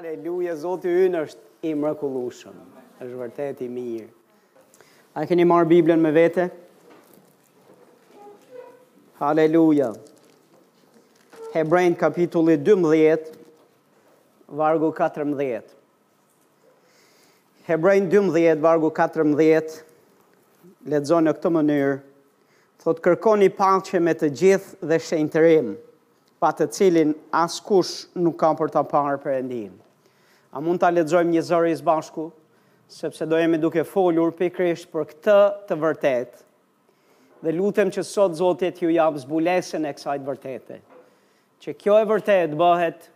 Haleluja Zoti ynë është i mrekullueshëm. Është vërtet i mirë. A keni marrë Biblën me vete? Haleluja. Hebrenjve kapitulli 12 vargu 14. Hebrenjve 12 vargu 14 lexon në këtë mënyrë, thotë kërkoni paqe me të gjithë dhe shenjtërim. pa të cilin askush nuk ka për ta parë Perëndinë. A mund ta lexojmë njëzëri së bashku? Sepse do jemi duke folur pikërisht për këtë të vërtetë. Dhe lutem që sot Zoti t'ju japë zbulesën e kësaj të vërtete. Që kjo e vërtetë të bëhet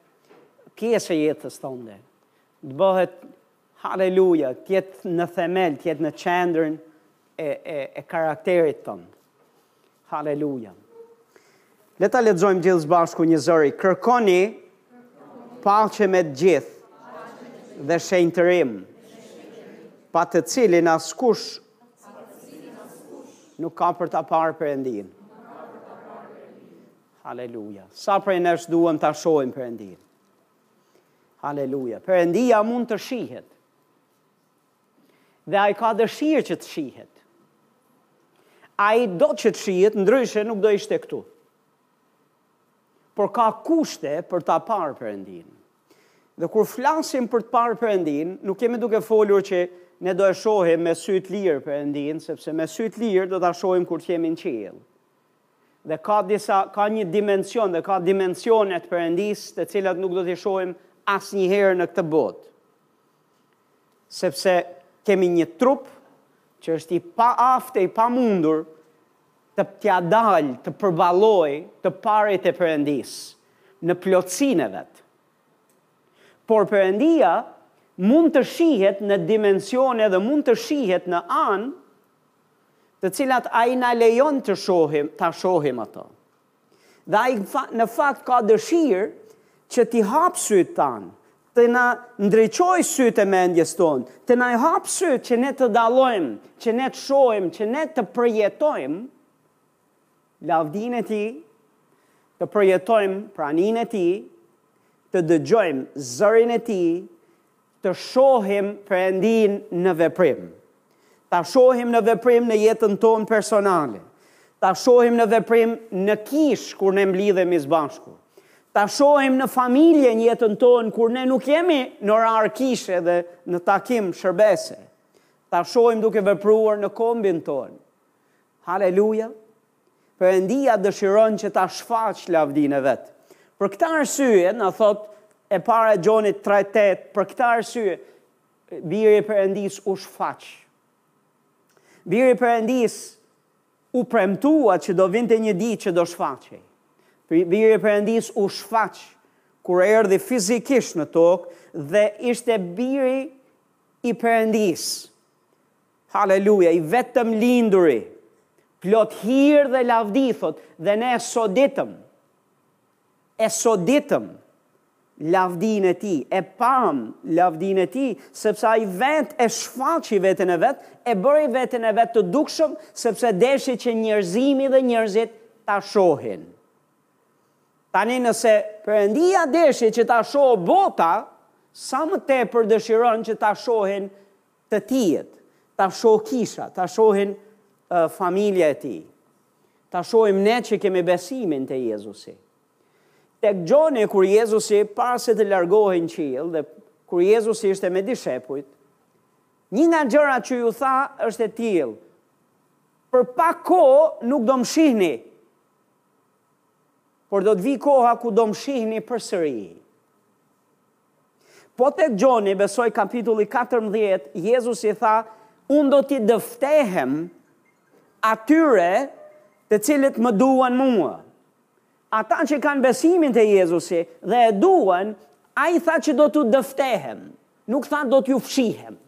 pjesë e jetës tënde. Të bëhet haleluja, të jetë në themel, të jetë në qendrën e e, e karakterit tënd. Haleluja. Le ta lexojmë gjithë së bashku njëzëri. Kërkoni paqe me të gjithë dhe shenjtërim, pa të cilin askush nuk ka për ta parë Perëndinë. Haleluja. Sa prej nesh duam ta shohim Perëndinë. Haleluja. Perëndia mund të shihet. Dhe ai ka dëshirë që të shihet. Ai do që të shihet, ndryshe nuk do ishte këtu. Por ka kushte për ta parë Perëndinë. Dhe kur flasim për të parë Perëndinë, nuk jemi duke folur që ne do e shohim me sy të lirë Perëndinë, sepse me sy të lirë do ta shohim kur të jemi në qiell. Dhe ka disa ka një dimension dhe ka dimensione të Perëndisë, të cilat nuk do t'i shohim asnjëherë në këtë botë. Sepse kemi një trup që është i paaftë e i pamundur t'ia dalë, të përballojë të parit e Perëndisë, në plotësinë e vet. Por Perëndia mund të shihet në dimensione dhe mund të shihet në anë të cilat ai na lejon të shohim, t'i shohim ato. Dhe ai në fakt ka dëshirë që t'i hapë sytë tanë, të na ndriçojë sytë e mendjes tonë, të na i hapë sytë që ne të dallojmë, që ne të shohim, që ne të përjetojmë lavdinë e tij, të përjetojmë praninë e tij, të dëgjojmë zërin e tij, Të shohim Perëndinë në veprim. Ta shohim në veprim në jetën tonë personale. Ta shohim në veprim në kishë kur ne mblidhemi së bashku. Ta shohim në familje në jetën tonë kur ne nuk jemi në orar kishe dhe në takim shërbese. Ta shohim duke vepruar në kombin tonë. Haleluja! Perëndia dëshiron që ta shfaqë lavdinë e vet. Për këtë arsye, na thotë e para e Gjonit 3:8, për këtë arsye Biri i Perëndisë u shfaq. Biri i Perëndisë u premtua që do vinte një ditë që do shfaqej. Biri i Perëndisë u shfaq kur erdhi fizikisht në tokë dhe ishte Biri i Perëndisë. Haleluja, i vetëmlinduri, plot hir dhe lavdi, thotë, dhe ne e soditëm, e soditëm lavdinë e tij, e pamë lavdinë e tij, sepse ai vetë e shfaqi veten e vet, e bëri veten e vet të dukshëm, sepse deshi që njerëzimi dhe njerëzit ta shohin. Tani nëse Perëndia deshi që ta shohë bota, sa më tepër dëshiron që ta shohin të tijtë, ta shohë kisha, ta shohin familja e tij, ta shohim ne që kemi besimin te Jezusi. Tek Gjoni kur Jezusi para se të largohej në qiell dhe kur Jezusi ishte me dishepujt, një nga gjëra që u tha është e tillë, për pak kohë nuk do më shihni, por do të vijë koha ku do më shihni përsëri. Po tek Gjoni, besoj kapitulli katërmbëdhjetë, Jezusi tha, Unë do t'u dëftehem atyre të cilët më duan mua. Ata që kanë besimin te Jezusi dhe e duan, ai tha që do t'u dëftehem. Nuk tha do t'ju fshihem.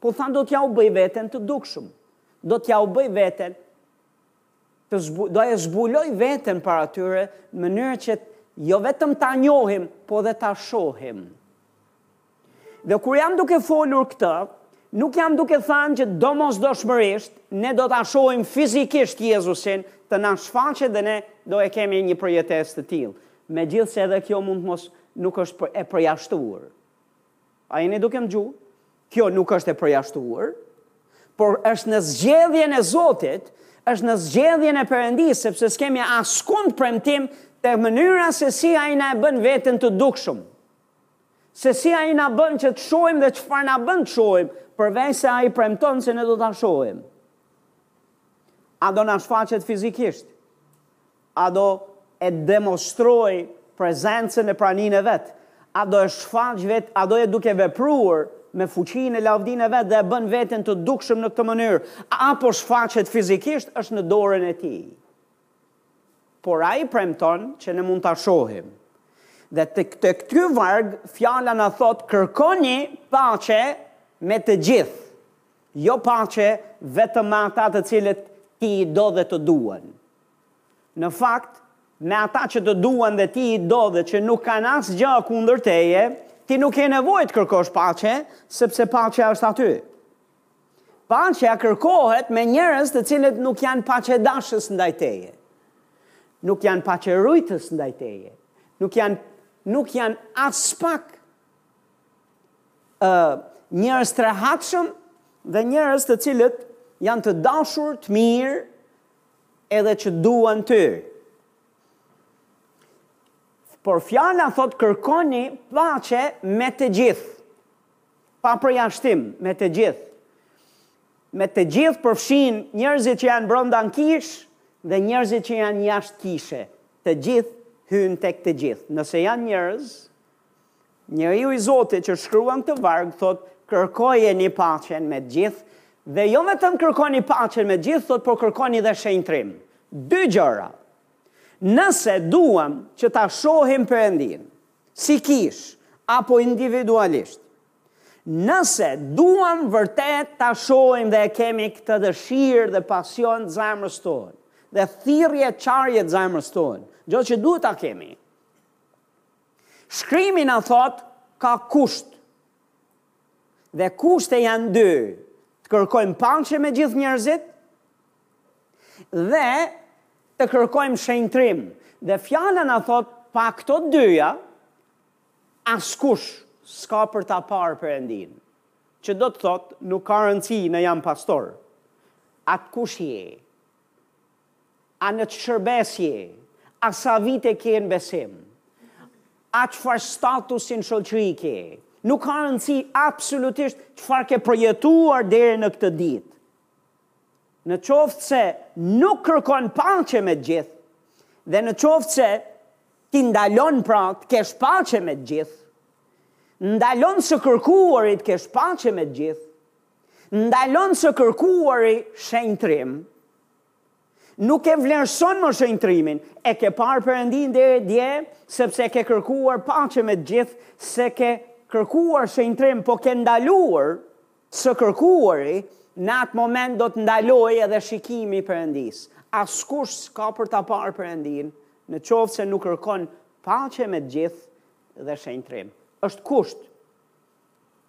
Po tha do t'jua bëj veten të dukshëm. Do t'jua bëj veten Të zbu, do e zbuloj veten para tyre në mënyrë që jo vetëm ta njohim, po dhe ta shohim. Dhe kur jam duke folur këtë, nuk jam duke thënë që domosdoshmërisht ne do ta shohim fizikisht Jezusin të na shfaqet dhe ne do e kemi një përjetesë të tillë. Megjithëse edhe kjo mund të mos nuk është e përjashtuar. A jeni duke më dëgju? Kjo nuk është e përjashtuar, por është në zgjedhjen e Zotit, është në zgjedhjen e Perëndisë, sepse s'kemi askund premtim te mënyra se si ai na e bën veten të dukshëm. Se si ai na bën që të shohim dhe çfarë na bën të shohim, përveç se ai premton se ne do ta shohim. A do na shfaqet fizikisht? A do e demonstroj prezencën e praninë e vet? A do e shfaq vet, a do e duke vepruar me fuqinë e lavdinë e vet dhe e bën veten të dukshëm në këtë mënyrë, apo shfaqet fizikisht është në dorën e tij. Por ai premton që ne mund ta shohim. Dhe tek ky varg fjala na thotë kërkoni paqe me të gjithë. Jo paqe vetëm me ata të cilët ti i do dhe të duan. Në fakt, me ata që të duan dhe ti i do dhe që nuk kanë asgjë kundër teje, ti nuk ke nevojë të kërkosh paqe, sepse paqja është aty. Paqja kërkohet me njerëz të cilët nuk janë paqedashës ndaj teje. Nuk janë paqerujtës ndaj teje. Nuk janë nuk janë aspak ë uh, njerëz të rehatshëm dhe njerëz të cilët janë të dashur, të mirë, Edhe që duan ty. Por fjala thotë kërkoni paqe me të gjithë. Pa përjashtim, me të gjithë. Me të gjithë përfshin njerëzit që janë brenda në kishë dhe njerëzit që janë jashtë kishe. Të gjithë hyjnë tek të gjithë. Nëse janë njerëz, Njeriu i Zotit që shkruan këtë varg thotë kërkojeni paqen me të gjithë dhe jo vetëm kërkoni paqen me të gjithë thotë por kërkoni dhe shenjtrim. Dy gjëra. Nëse duam që ta shohim Perëndinë si kishë apo individualisht. Nëse duam vërtet ta shohim dhe e kemi këtë dëshirë dhe pasion të zemrës tonë dhe thirrje qarje të zemrës tonë, gjë që duhet ta kemi. Shkrimi na thotë ka kusht. Dhe kushte janë dy, të kërkojmë paqe me gjithë njerëzit dhe të kërkojmë shenjtrim. Dhe fjala na thotë pa këto të dyja askush s'ka për ta parë Perëndinë. Që do të thotë nuk ka rëndësi në jam pastor. A kush je. A në ç'shërbes je? A sa vite ke në besim? A çfarë statusi në shoqëri ke? Nuk ka rëndësi absolutisht çfarë ke përjetuar deri në këtë ditë. Në qoftë se nuk kërkon paqe me të gjithë, dhe në qoftë se ti ndalon pra të kesh paqe me të gjithë, ndalon së kërkuari të kesh paqe me të gjithë, ndalon së kërkuari shenjtrim, Nuk e vlerëson më shenjtrimin, e ke parë perëndinë deri dje, sepse ke kërkuar paqe me të gjithë, se ke kërkuar shenjtrim, po ke ndaluar së kërkuari, në atë moment do të ndalojë edhe shikimi i perëndisë. Askush s'ka për ta parë perëndinë, në qoftë se nuk kërkon paqe me të gjithë dhe shenjtrim. Është kusht.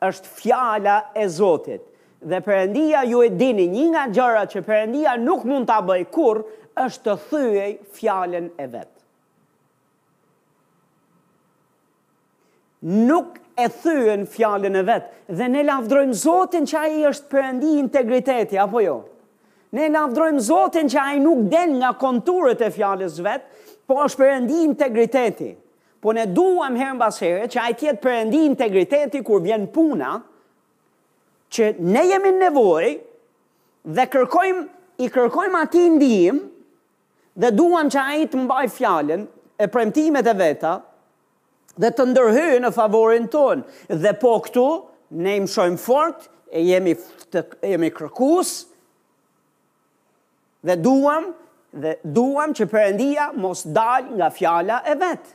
Është fjala e Zotit. Dhe Perëndia ju e dini, një nga gjërat që Perëndia nuk mund ta bëjë kurrë është të thyejë fjalën e vet. Nuk e thyen fjalën e vet dhe ne lavdrojmë Zotin që ai është Perëndi integriteti apo jo? Ne lavdrojmë Zotin që ai nuk del nga konturet e fjalës vet, po është Perëndi integriteti. Po ne duam herë mbas here që ai të jetë perëndi integriteti kur vjen puna që ne jemi në nevojë dhe kërkojmë i kërkojmë atij ndihmë dhe duam që ai të mbajë fjalën e premtimet e veta dhe të ndërhyjë në favorin tonë. Dhe po këtu ne i mshojmë fort e jemi të, jemi kërkues Dhe duam dhe duam që Perëndia mos dalë nga fjala e vet.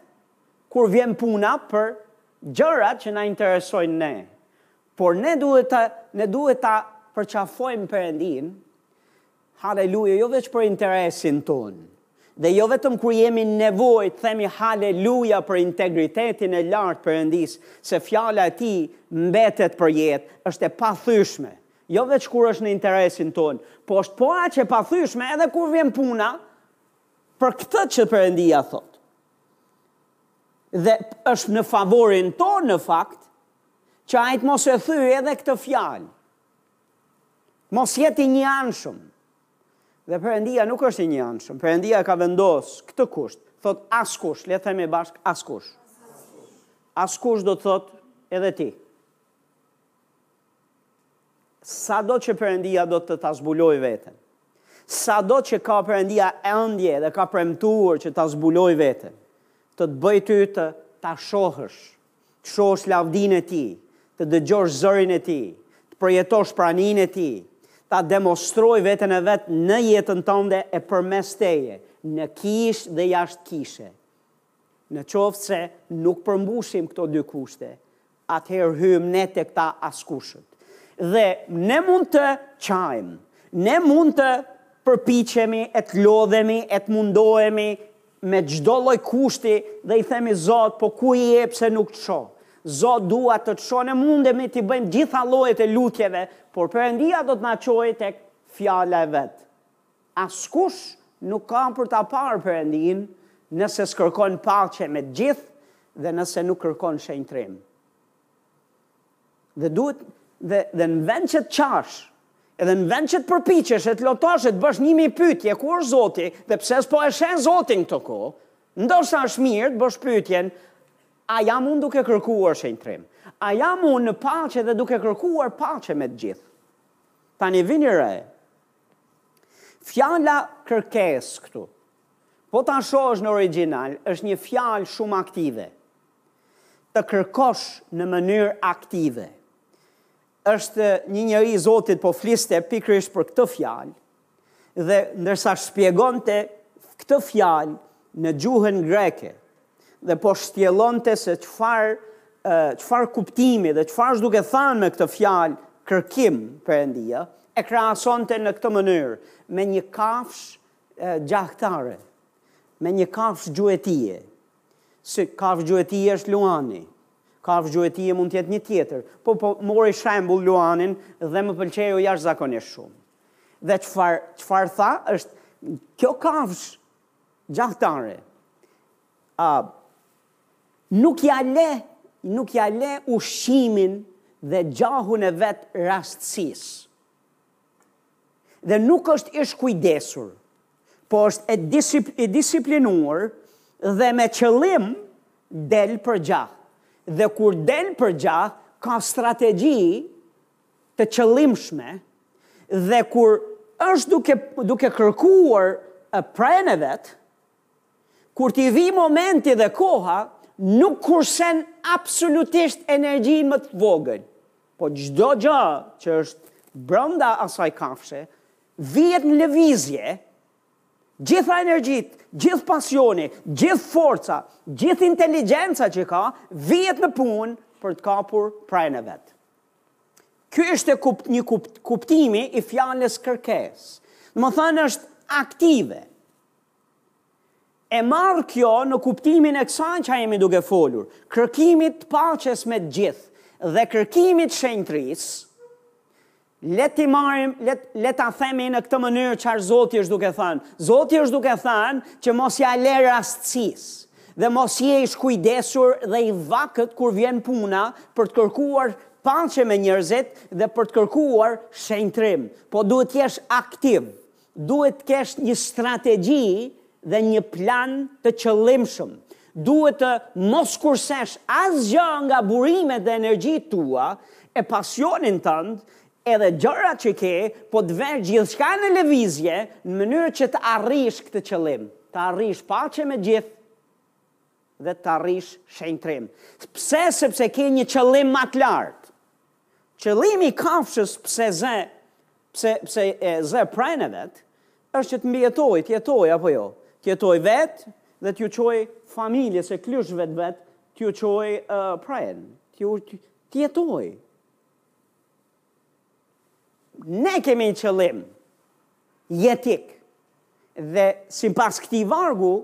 Kur vjen puna për gjërat që na interesojnë ne. Por ne duhet ta ne duhet ta përqafojmë Perëndinë, haleluja, jo veç për interesin tonë. Dhe jo vetëm kur jemi në nevojë të themi haleluja për integritetin e lartë Perëndisë, se fjala e tij mbetet përjetë, është e pathyeshme. Jo veç kur është në interesin tonë, po është po aq e pathyeshme edhe kur vjen puna për këtë që Perëndia thotë. Dhe është në favorin tonë në fakt që ai të mos e thyejë edhe këtë fjalë. Mos jetë i njëanshëm. Dhe Perëndia nuk është i njëanshëm. Perëndia ka vendos këtë kusht, thotë askush, le të themi bashkë askush. Askush do të thotë edhe ti. Sado që Perëndia do të ta zbulojë veten, sado që ka Perëndia ëndje dhe ka premtuar që ta zbulojë veten, të të bëjë ty të ta shohësh, të shohësh lavdinë e Tij, të dëgjosh zërin e Tij, të përjetosh praninë e Tij, ta demonstrojë veten e vet në jetën tënde e përmes teje, në kishë dhe jashtë kishe. Në qoftë se nuk përmbushim këto dy kushte, atëherë hyjmë ne te këta askushët. Dhe ne mund të qajmë, ne mund të përpiqemi e të lodhemi e të mundohemi me çdo lloj kushti dhe i themi Zot, po ku je pse nuk të shoh? Zot dua të të shoh, ne mundemi t'i bëjmë gjitha llojet e lutjeve, por Perëndia do të na çojë tek Fjala e Vet. Askush nuk ka për ta parë Perëndinë nëse s'kërkon paqe me të gjithë dhe nëse nuk kërkon shenjtrim. Dhe duhet edhe edhe në vend që të qash, edhe në vend që të përpiqesh e të lotosh e të bësh një mijë pyetje, ku është Zoti dhe pse s'po e sheh Zotin këtë kohë, ndoshta është mirë të bësh pyetjen, a jam unë duke kërkuar shenjtrim? A jam unë në paqe dhe duke kërkuar paqe me të gjithë? Tani vini re, Fjala kërkesë këtu, po ta shohësh në origjinal, është një fjalë shumë aktive. Të kërkosh në mënyrë aktive. Është një njeri i Zotit po fliste pikërisht për këtë fjalë dhe ndërsa shpjegonte këtë fjalë në gjuhën greke, dhe po shtjellonte se çfarë çfarë kuptimi dhe çfarë është duke thënë me këtë fjalë kërkim Perëndia, e krahasonte në këtë mënyrë me një kafshë gjahtare, me një kafshë gjuetie. Si kafshë gjuetie është luani. Kafshë gjuetie mund të jetë një tjetër, po po mori shembull luanin dhe më pëlqeu jashtëzakonisht shumë. Dhe çfarë çfarë tha është kjo kafshë Gjahtare, a, nuk ja le, nuk ja le ushqimin dhe gjahun e vet rastësisë. Dhe nuk është i shkujdesur, po është i disip, i disiplinuar dhe me qëllim del për gjah. Dhe kur del për gjah, ka strategji të qëllimshme dhe kur është duke duke kërkuar prenë e vet, kur t'i vijë momenti dhe koha, nuk kursen absolutisht energjinë më të vogël. Po çdo gjë që është brenda asaj kafshe vihet në lëvizje, gjitha energjitë, gjithë pasioni, gjithë forca, gjithë inteligjenca që ka, vihet në punë për të kapur prenë e vet. Ky ishte kupt, një kupt, kuptimi i fjalës kërkesë. Domethënë është aktive. E marrë kjo në kuptimin e kësaj që jemi duke folur, kërkimit të paqes me të gjithë dhe kërkimit të shenjtërisë, le t'i marrim, le, le ta themi në këtë mënyrë çfarë Zoti është duke thënë. Zoti është duke thënë që mos ja le rastësisë. Dhe mos je i shkujdesur dhe i vakët kur vjen puna për të kërkuar paqe me njerëzit dhe për të kërkuar shenjtrim, po duhet të jesh aktiv. Duhet të kesh një strategji dhe një plan të qëllimshëm. Duhet të mos kursesh asgjë nga burimet dhe energjitë tua e pasionin tënd Edhe gjërat që ke, po të vesh gjithçka në lëvizje, në mënyrë që të arrish këtë qëllim, të arrish paqe me gjithë dhe të arrish shenjtrim. Pse? Sepse ke një qëllim më të lartë. Qëllimi i kafshës pse zë, pse, pse e zë prenë e vet, është që të mbijetojë, të jetojë, apo jo? Të jetojë vetë dhe t'ju çojë familjes e klyshëve t'vet, t'ju çojë uh, prenë, t'ju të jetojë. Ne kemi një qëllim jetik dhe sipas këtij vargu,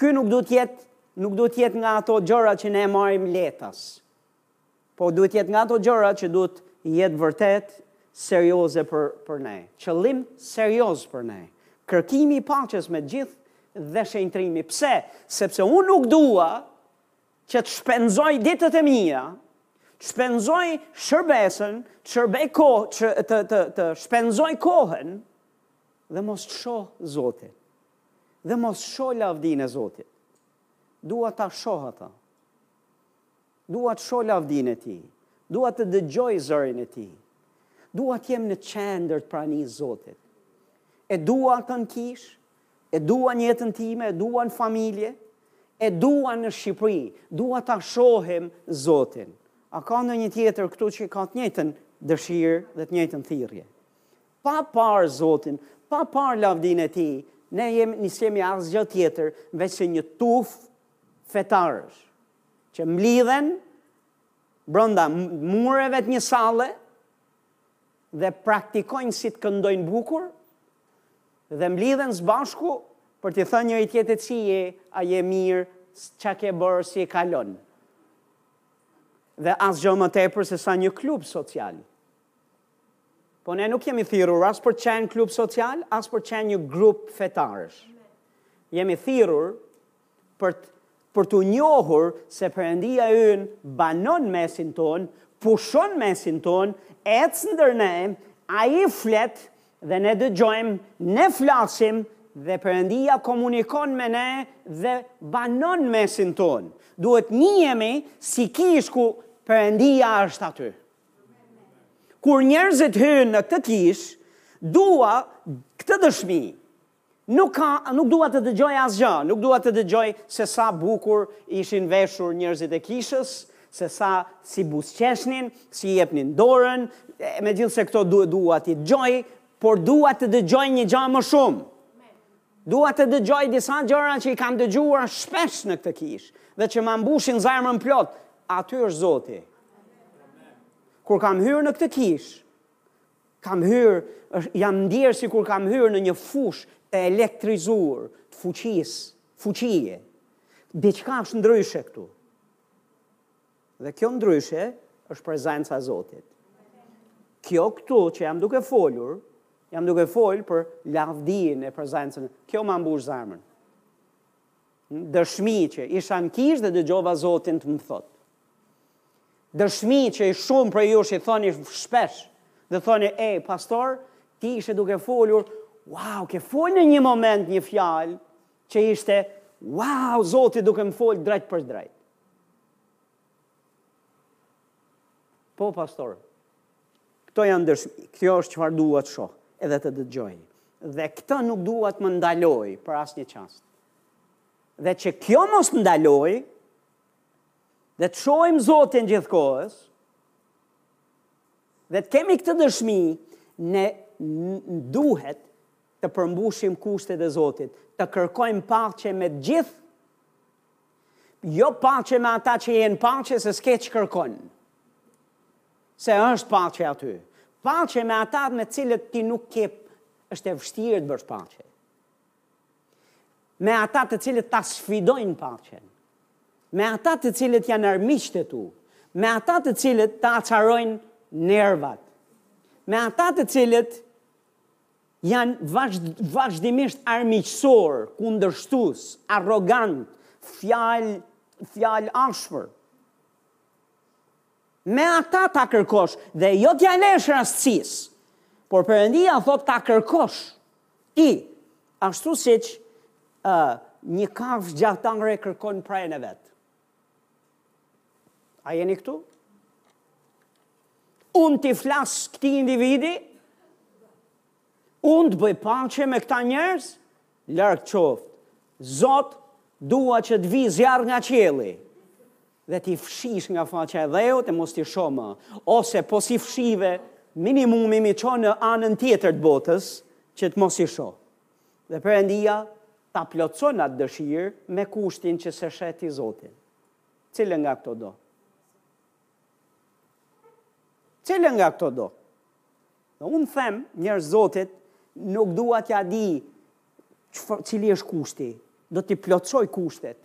ky nuk duhet jetë nuk duhet jetë nga ato gjëra që ne marrim lehtas. Po duhet jetë nga ato gjëra që duhet jetë vërtet serioze për, për ne. Qëllim serioz për ne. Kërkimi i paqes me gjithë dhe shenjtrimi. Pse? Sepse unë nuk dua Që të shpenzoj ditët e mia, të shpenzoj shërbesën, të shërbej kohë, të, të, të, të shpenzoj kohën, dhe mos të shoh Zotin, dhe mos shoh lavdinë e Zotit. Dua ta shoh ata. Dua të shoh lavdinë e tij. Dua të dëgjoj zërin e tij. Dua të jem në qendër të pranisë së Zotit. E dua atë në kishë, E dua në jetën time, e dua në familje, e dua në Shqipëri, dua ta shohim Zotin. A ka ndonjë tjetër këtu që ka të njëjtën dëshirë dhe të njëjtën thirrje? Pa parë Zotin, pa parë lavdinë e tij, ne jemi ne s'jemi asgjë tjetër veçse një tufë fetarësh që mblidhen brenda mureve të një salle dhe praktikojnë si të këndojnë bukur, Dhe mblidhen së bashku për t'i thënë njëri-tjetrit si je, a je mirë, çka ke bërë, si e kalon. Dhe asgjë më tepër se sa një klub social. Po ne nuk jemi thirrur as për t'qenë klub social, as për t'qenë një grup fetarësh. Jemi thirrur për të për t'u njohur se Perëndia ynë banon në mesin tonë, pushon në mesin tonë, ecën ndër ne, Ai flet dhe ne dëgjojmë, ne flasim dhe Perëndia komunikon me ne dhe banon në mesin tonë. Duhet njihemi si kishë ku Perëndia është aty. Kur njerëzit hyjnë në këtë kishë, dua këtë dëshmi. Nuk ka, nuk dua të dëgjoj asgjë, nuk dua të dëgjoj se sa bukur ishin veshur njerëzit e kishës, se sa si buzëqeshnin, si jepnin dorën, megjithëse këto duhet dua t'i dëgjoj, por dua të dëgjoj një gjë më shumë. Dua të dëgjoj disa gjëra që i kam dëgjuar shpesh në këtë kishë dhe që ma mbushin zemrën plot. Aty është Zoti. Kur kam hyrë në këtë kishë, Kam hyrë, jam ndjerë sikur kam hyrë në një fushë të elektrizuar të fuqisë, fuqie. Diçka është ndryshe këtu. Dhe kjo ndryshe është prezenca e Zotit. Kjo këtu që jam duke folur, jam duke fol për lavdinë e prezencën. Kjo ma mbush zemrën. Dëshmi që isha në kishë dhe dëgjova Zotin të më thotë. Dëshmi që shumë prej jush i thoni shpesh dhe thoni e pastor, ti ishe duke folur, wow, ke fol në një moment një fjalë që ishte wow, Zoti duke më fol drejtpërdrejt. Po pastor. Këto janë dëshmi. Kjo është çfarë dua të shoh, edhe të dëgjoj. Dhe këtë nuk dua të më ndalojë për asnjë çast. Dhe që kjo mos të ndalojë, dhe të shohim Zotin gjithë kohës, dhe të kemi këtë dëshmi, ne duhet të përmbushim kushtet e Zotit, të kërkojmë paqe me të gjithë, jo paqe me ata që je në paqe se s'ke ç'kërkon, se është paqe aty, paqe me ata me të cilët ti nuk ke, është e vështirë të bësh paqe. me ata të cilët ta sfidojnë paqen, me ata të cilët janë armiqtë e tu, me ata të cilët ta acarojnë nervat, me ata të cilët janë vazhd, vazhdimisht armiqësorë, kundërshtues, arrogantë, fjalë fjalë ashpër. Me ata ta kërkosh dhe jo t'ia lësh rastësisë. Por Perëndia thotë ta kërkosh ti, ashtu siç ë një kafshë gjahtare kërkon prenë e vet. A jeni këtu? Unë t'i flas këtij individi Unë të bëj paqe me këta njerëz? Larg qoftë, Zot, dua që të vijë zjarr nga qielli dhe t'i fshish nga faqja e dheut e mos t'i shoh më, ose po s'i fshive, minimumi m'i ço në anën tjetër të botës, që të mos i shoh. Dhe Perëndia ta plotëson atë dëshirë me kushtin që s'e sheh ti Zotin. Cilën nga këto do? Cilën nga këto do? Dhe unë them, njerëz të Zotit, nuk dua t'ja di cili është kushti, do t'i plotësoj kushtet.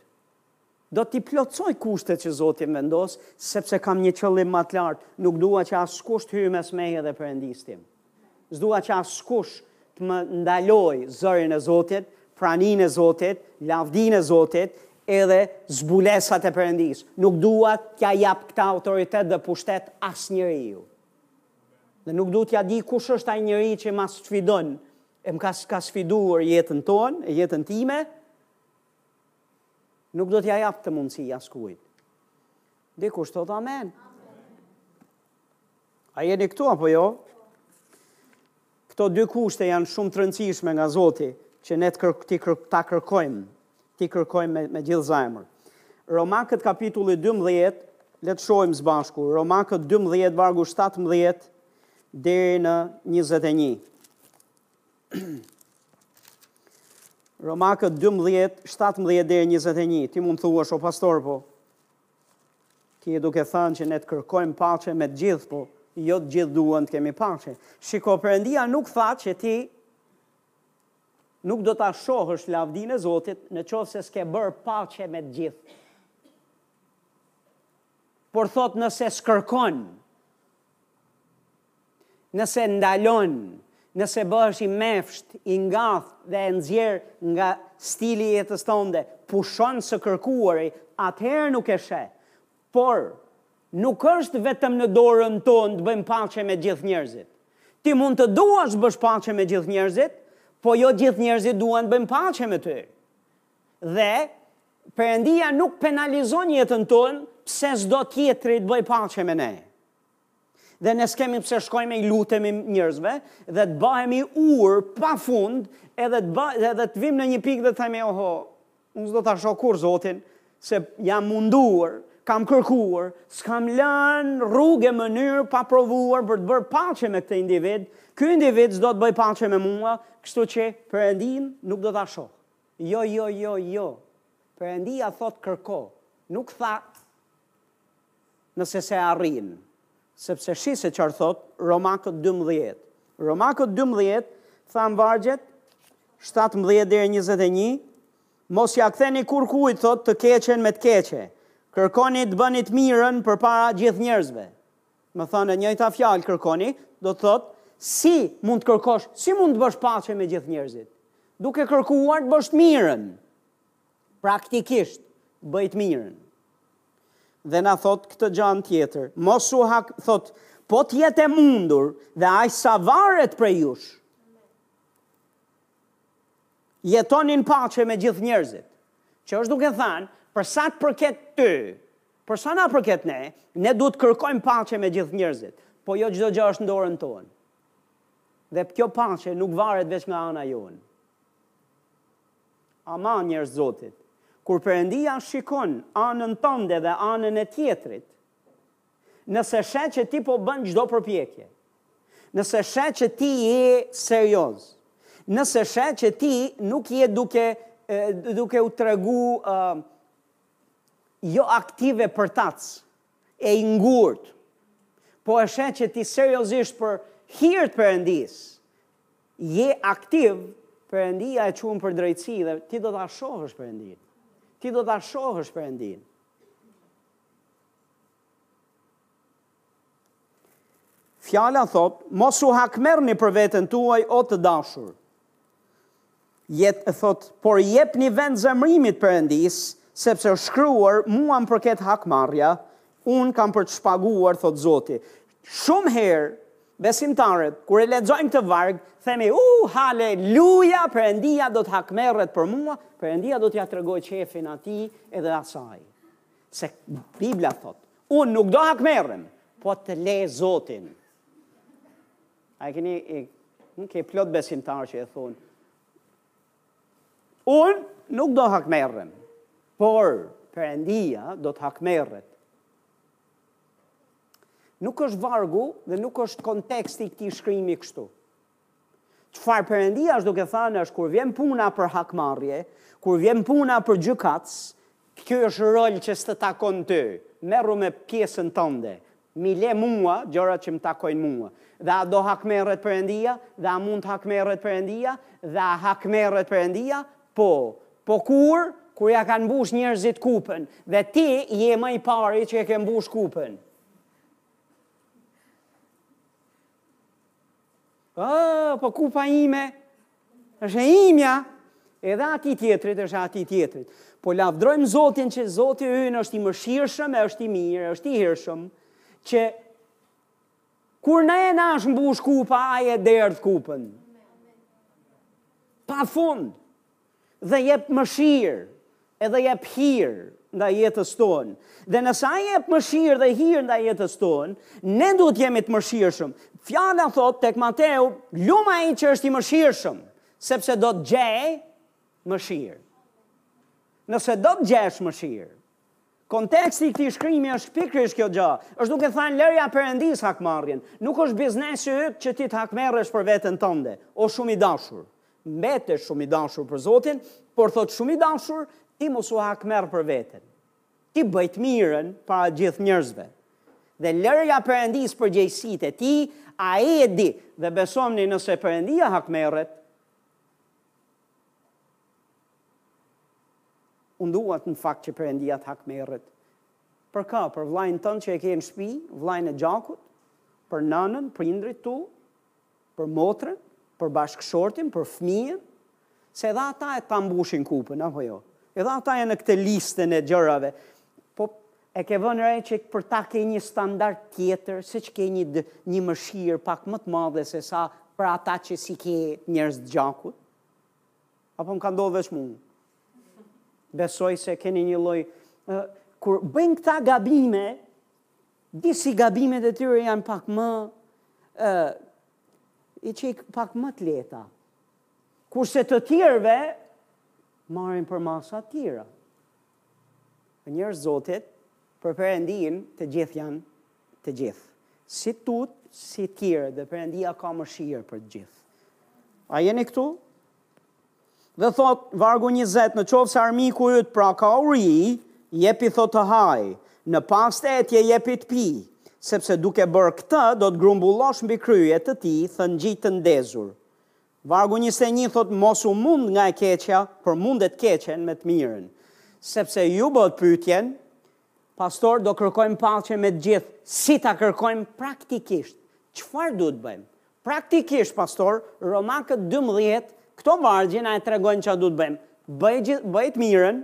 Do t'i plotësoj kushtet që Zoti më vendos, sepse kam një qëllim më të lartë, nuk dua që askush të hyjë mes meje dhe Perëndisë tim. S'dua që askush të më ndalojë zërin e Zotit, praninë e Zotit, lavdinë e Zotit, edhe zbulesat e Perëndisë. Nuk dua t'ja jap këtë autoritet dhe pushtet asnjeriu. Dhe nuk du t'ja di kush është ai njeri që më sfidon, e më ka, ka sfiduar jetën tonë, e jetën time, nuk do t'ja jap këtë mundësi askujt. Dikush thotë amen. A jeni këtu apo jo? Këto dy kushte janë shumë të rëndësishme nga Zoti që ne ta kërkojmë, t'i kërkojmë me gjithë zemër. Romakët kapitulli dymbëdhjetë, le të shohim së bashku, Romakët dymbëdhjetë, vargu shtatëmbëdhjetë deri në njëzet e një. Romakët dymbëdhjetë, shtatëmbëdhjetë deri në njëzet e një. Ti mund të thuash, o pastor, po, Ti je duke thënë që ne të kërkojmë paqe me të gjithë, po jo të gjithë duan të kemi paqe. Shiko, Perëndia nuk tha që ti nuk do ta shohësh lavdinë e Zotit në qoftë se s'ke bërë paqe me të gjithë. Por thotë nëse s'kërkon Nëse ndalon, nëse bëhesh i mefshtë, i ngathtë dhe e nxjerr nga stili i jetës tënde, pushon së kërkuari, atëherë nuk e sheh. Por, nuk është vetëm në dorën tonë të bëjmë paqe me gjithë njerëzit. Ti mund të duash të bësh paqe me gjithë njerëzit, po jo gjithë njerëzit duan të bëjnë paqe me ty. Dhe Perëndia nuk penalizon jetën tonë, pse s'do tjetri të bëjë paqe me ne? Dhe ne s'kemi pse shkojmë i lutemi njerëzve dhe të bëhemi urë pa fund, edhe të bë, edhe të vim në një pikë dhe të themi oho, unë s'do ta shoh kurrë Zotin se jam munduar, kam kërkuar, s'kam lënë rrugë e mënyrë pa provuar për të bërë paqe me këtë individ, ky individ s'do të bëjë paqe me mua, kështu që Perëndinë nuk do ta shoh. Jo jo jo jo Perëndia thotë kërko nuk tha nëse s'e arrin sepse shi se çfarë thotë Romakët dymbëdhjetë Romakët dymbëdhjetë thamë vargjet shtatëmbëdhjetë deri njëzet e një mos ja ktheni kurrkujt thotë të keqen me të keqe kërkoni të bëni të mirën përpara gjithë njerëzve Më thënë e njëjta fjalë kërkoni, do të thotë si mund të kërkosh, si mund të bësh paqe me gjithë njerëzit? Duke kërkuar të bësh të mirën. Praktikisht bëj të mirën. Dhe na thotë këtë gjën tjetër. Mos u hak, thotë, po të jetë e mundur dhe aq sa varet prej jush. Jetoni në paqe me gjithë njerëzit. Që është duke thënë, për sa të përket ty, Për sa na përket ne, ne duhet të kërkojmë paqe me gjithë njerëzit, po jo çdo gjë është në dorën tonë. Dhe kjo paqe nuk varet veç nga ana jonë. Ama njerëz Zotit, kur Perëndia shikon anën tënde dhe anën e tjetrit, nëse sheh që ti po bën çdo përpjekje, nëse sheh që ti je serioz, nëse sheh që ti nuk je duke duke u tregu uh, jo aktiv e përtac e i ngurt po e sheh që ti seriozisht për hir të perëndisë je aktiv perëndia e çon për drejtësi dhe ti do ta shohësh perëndinë ti do ta shohësh perëndinë Fjala thotë, mos u hakmerrni për veten tuaj o të dashur. Jet thotë, por jepni vend zemërimit Perëndisë, sepse është shkruar, mua më përket hakmarrja, unë kam për të shpaguar, thotë Zoti. Shumë herë besimtarët kur e lexojnë këtë varg, themi, u, uh, haleluja, Perëndia do të hakmerret për mua, Perëndia do t'ia tregojë qejfin atij edhe asaj. Se Bibla thotë, Unë nuk do hakmerrem, po të le Zotin. A e keni, e, nuk, ke plot besimtarë që e thonë, unë nuk do hakmerrem, por Perëndia do të hakmerret. Nuk është vargu dhe nuk është konteksti këtij shkrimi kështu. Çfarë Perëndia është duke thënë është kur vjen puna për hakmarrje, kur vjen puna për gjykac, ky është rol që s'të takon ty. Merru me pjesën tënde. M'i le mua gjërat që më takojnë mua. Dhe a do hakmerret Perëndia? Dhe a mund të hakmerret Perëndia? Dhe a hakmerret Perëndia? Po. Po kur? Kur ia kanë mbushë njerëzit kupën. Dhe ti je më i pari që e ke mbushë kupën. Ëh, po kupa ime është e imja, edhe e atij tjetrit është e atij tjetrit. Po lavdrojmë Zotin që Zoti ynë është i mëshirshëm, është i mirë, është i hirshëm, që kur ne na është mbush kupa, ai e derdh kupën. Pa fund. dhe jep mëshirë edhe jep hir ndaj jetës tonë. Dhe nëse ai jep mëshirë dhe hir ndaj jetës tonë, ne duhet të jemi të mëshirshëm. Fjala thotë tek Mateu, lum ai që është i mëshirshëm, sepse do të gjejë mëshirë. Nëse do të gjesh mëshirë, Konteksti i këtij shkrimi është pikërisht kjo gjë. Është duke thënë lërja Perëndisë hakmarrjen. Nuk është biznesi yt që ti të hakmerresh për veten tënde, o shumë i dashur. Mbetesh shumë i dashur për Zotin, por thotë shumë i dashur, ti mos u hakmerr për veten. Ti bëj të mirën para gjithë njerëzve. Dhe lërja Perëndisë përgjegjësitë e tij, ai e di. Dhe besomëni nëse Perëndia hakmerret, Unë dua në fakt që Perëndia të hakmerret. Për kë? Për vllain tënd që e ke në shtëpi, vllain e gjakut, për nënën, prindërit tu, për motrën, për bashkëshortin, për fëmijën, se edhe ata ta mbushin kupën, apo jo? Edhe ata janë në këtë listën e gjërave. Po e ke vënë re që për ta ke një standard tjetër, seç ke një, një mëshirë pak më të madhe se sa për ata që s'i ke njerëz të gjakut? Apo më ka ndodhë veç mu? Besoj se keni një lloj... Kur bëjnë këta gabime, disi gabimet e tyre janë pak më... I ke pak më të lehta. Kurse të tjerve, marrin përmasa tjera. Njerëz zotit për perëndinë të gjithë janë të gjithë si tutë si tjerët dhe perëndia ka mëshirë për të gjithë a jeni këtu dhe thotë vargu 20 në qoftë se armiku yt pra ka uri jepi thotë të hajë në pastë etje jepi të pijë sepse duke bërë këtë do të grumbullosh mbi krye të tij thëngjij të ndezur Vargu njëzet e një thotë mos u mund nga e keqja, por munde të keqen me të mirën. Sepse ju bëtë pyetjen, Pastor, do kërkojmë paqe me të gjithë, si ta kërkojmë praktikisht? Çfarë duhet të bëjmë? Praktikisht, pastor, Romakët dymbëdhjetë, këto vargje na e tregojnë çfarë duhet të bëjmë. Bëj, bëj të mirën,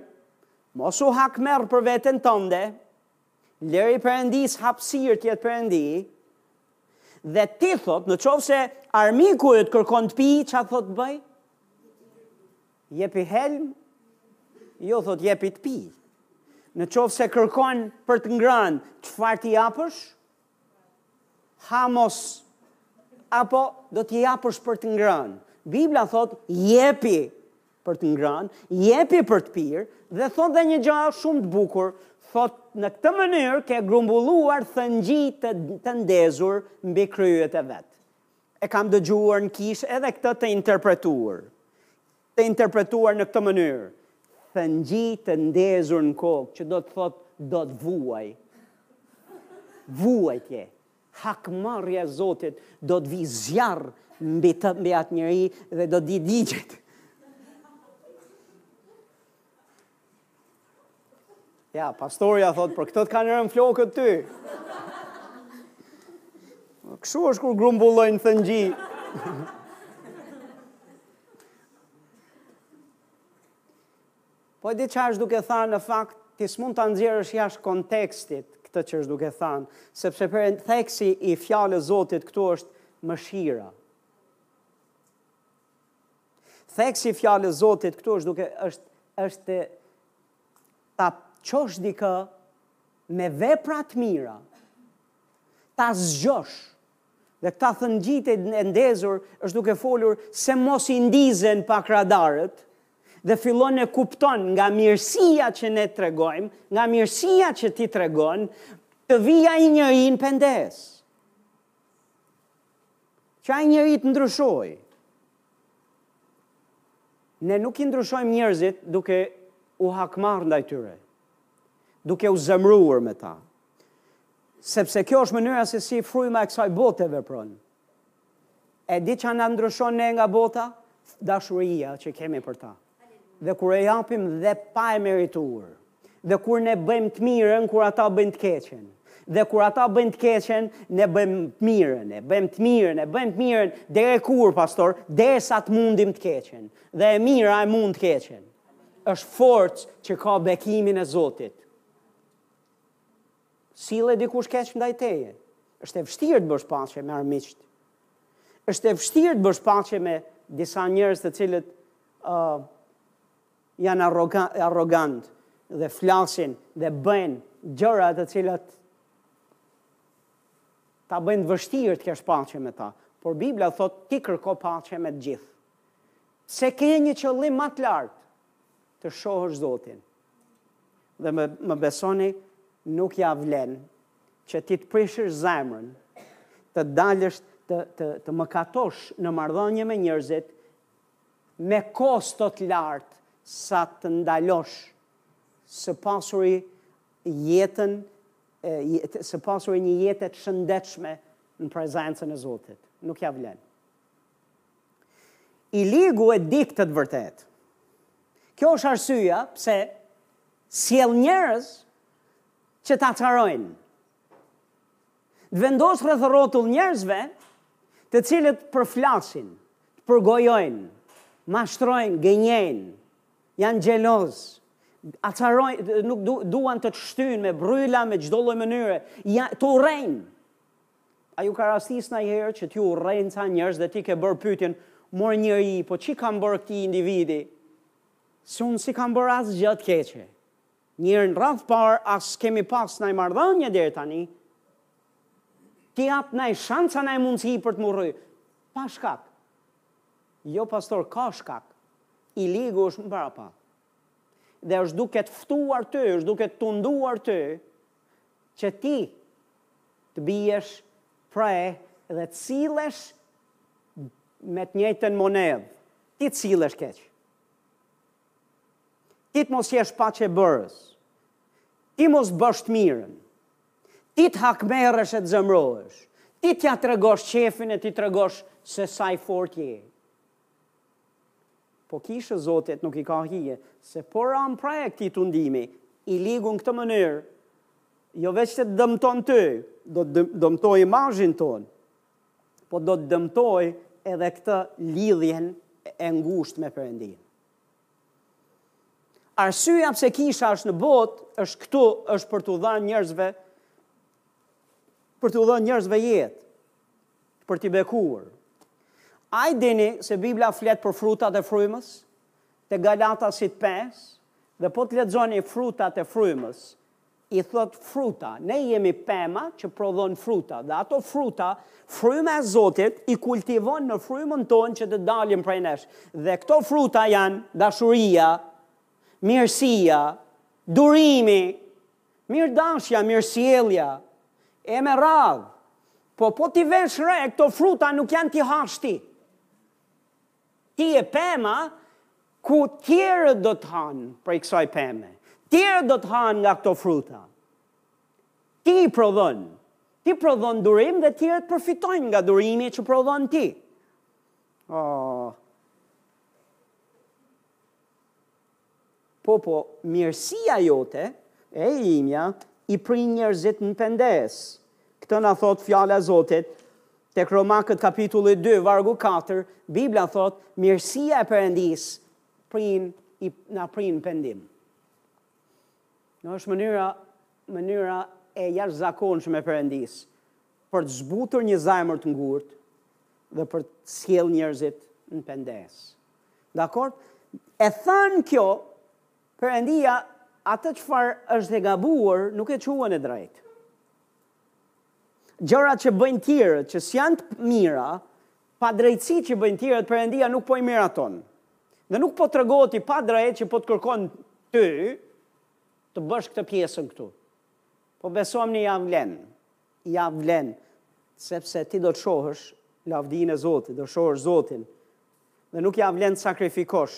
mos u hakmerr për veten tënde, Lëri perëndisë hapësirë të jetë perëndi. Dhe ti thotë, në qoftë se armiku yt kërkon të pijë, ça thotë bëj? Jepi helm? Jo thotë jepi të pijë. Në qoftë se kërkon për të ngrënë, çfarë t'i japësh? Hamos, apo do t'i japësh për të ngrënë. Bibla thotë, jepi për të ngrënë, jepi për të pirë, dhe thotë dhe një gja shumë të bukur, thotë në këtë mënyrë ke grumbulluar thëngjij të, të ndezur mbi kryet e vet. E kam dëgjuar në kishë edhe këtë të interpretuar. Të interpretuar në këtë mënyrë, thëngji të ndezur në kokë, që do të thotë do të vuaj. Vuajtje, hakmarrja e Zotit, do të vijë zjarr mbi të, mbi atë njeri dhe do të digjet. Ja, pastorja thot, për këtë të kanë rënë flokët ty. Kështu është kur grumbullojnë thëngji. Po e di ça është duke thënë në fakt, ti s'mund ta nxjerrësh jashtë kontekstit këtë që është duke thënë, sepse p theksi i fjalës Zotit këtu është mëshira. Theksi i fjalës Zotit këtu është duke është është të ta çosh dikë me vepra të mira, ta zgjosh, dhe këta thëngjijtë e ndezur është duke folur se mos i ndizen pak radarët, dhe fillon e kupton nga mirësia që ne tregojmë, nga mirësia që ti tregon, të vijë ai njeri në pendesë. Që ai njeri të ndryshojë. Ne nuk i ndryshojmë njerëzit duke u hakmarrë ndaj tyre, duke u zemëruar me ta. Sepse kjo është mënyra se si fryma e kësaj bote vepron. E di ça na ndryshon ne nga bota, dashuria që kemi për ta. Dhe kur e japim dhe pa e merituar. Dhe kur ne bëjmë të mirën kur ata bëjnë të keqen. Dhe kur ata bëjnë të keqen, ne bëjmë të mirën, e bëjmë të mirën, e bëjmë të mirën deri kur, pastor, derisa të mundim të keqen. Dhe e mira e mund të keqen. Është forcë që ka bekimin e Zotit. Sillet dikush keq ndaj teje. Është e vështirë të bësh paqe me armiqtë. Është e vështirë të bësh paqe me disa njerëz të cilët ë uh, janë arrogant, arrogant dhe flasin dhe bëjnë gjëra të cilat ta bëjnë të vështirë të kesh paqe me ta. Por Bibla thotë ti kërko paqe me të gjithë. Se ke një qëllim më të lartë të shohësh Zotin. Dhe më besoni nuk ja vlen që ti të prishësh zemrën, të dalësh të të të mëkatosh në marrëdhënie me njerëzit me kosto të lartë sa të ndalosh së pasuri jetën së pasuri një jetë të shëndetshme në prezencën e Zotit. Nuk ja vlen. I ligu e di këtë të vërtetë. Kjo është arsyeja pse sjell njerëz që të acarojnë. Të vendosë rreth rrotull njerëzve të cilët përflasin, të përgojojnë, mashtrojnë, gënjejnë, janë xhelozë, acarojnë, nuk du, duan të të shtyjnë me bryla, me çdo lloj mënyre, ja, të urrejnë. A ju ka rastis nanjherë që t'ju urrejnë ca njerëz dhe ti ke bërë pyetjen, mor njeri, po ç'i kam bërë këtij individi? Se unë s'i kam bërë asgjë të keqe. Një herë, në radhë të parë as s'kemi pas naj marrëdhënie deri tani. T'i jap naj shans a naj mundësi për të më urry. Pa shkak. Jo pastor, ka shkak. I ligu është mbrapa. Dhe është duke të ftuar ty, është duke të tunduar ty, që ti të biesh pre dhe të sillesh me të njëjtën monedhë, ti të sillesh keq. Ti të mos jesh paqebërës, ti mos bësh të mirën, ti të hakmerresh e të zemërohesh, ti t'ja tregosh qejfin e t'i tregosh se sa i fortë je. Po kishës së Zotit nuk i ka hije, se po ramë pre e këtij tundimi, i ligu në këtë mënyrë, jo veç se të dëmton ty, do të dëmtojë imazhin tonë, po do të dëmtojë edhe këtë lidhjen e ngushtë me Perëndinë. Arsyja pse kisha është në botë, është këtu, është për të dhënë njerëzve, për t'u dhënë njerëzve jetë. për t'i bekuar. A i dini se Bibla flet për frutat e frymës, te Galatasit 5, dhe po të lexoni frutat e frymës, i thotë fruta, ne jemi pema që prodhon fruta, dhe ato fruta, fryma e Zotit, i kultivon në frymën tonë që të dalin prej nesh. Dhe këto fruta janë dashuria, mirësia, durimi, Mirëdashja, mirësjellja, e me radhë. Po po t'i vësh re, këto fruta nuk janë t'i hash ti. Ti je pema, ku tjerët do të hanë prej kësaj peme. Tjerët do të hanë nga këto fruta. Ti i prodhon. Ti prodhon durim dhe tjerët përfitojnë nga durimi që prodhon ti. Oh. Po po, mirësia jote e e imja i prin njerëzit në pendesë. Këtë na thotë Fjala e Zotit, tek Romakët kapitulli dy, vargu katër, Bibla thotë, mirësia e Perëndisë prin, i, na prin në pendim. Kjo është mënyra, mënyra e jashtëzakonshme e Perëndisë. për të zbutur një zemër të ngurtë dhe për të sjellë njerëzit në pendesë. Dakord? E thënë kjo, Perëndia atë çfarë është e gabuar nuk e quan e drejtë. Gjërat që bëjnë tjerët që s'janë të mira, padrejtësitë që bëjnë tjerët, Perëndia nuk po i miraton. Dhe nuk po tregohet i padrejtë që po të kërkon ty të bësh këtë pjesën këtu. Po besomëni ia vlen, ia vlen, sepse ti do të shohësh lavdinë e Zotit, do shohësh Zotin, dhe nuk ia vlen të sakrifikosh,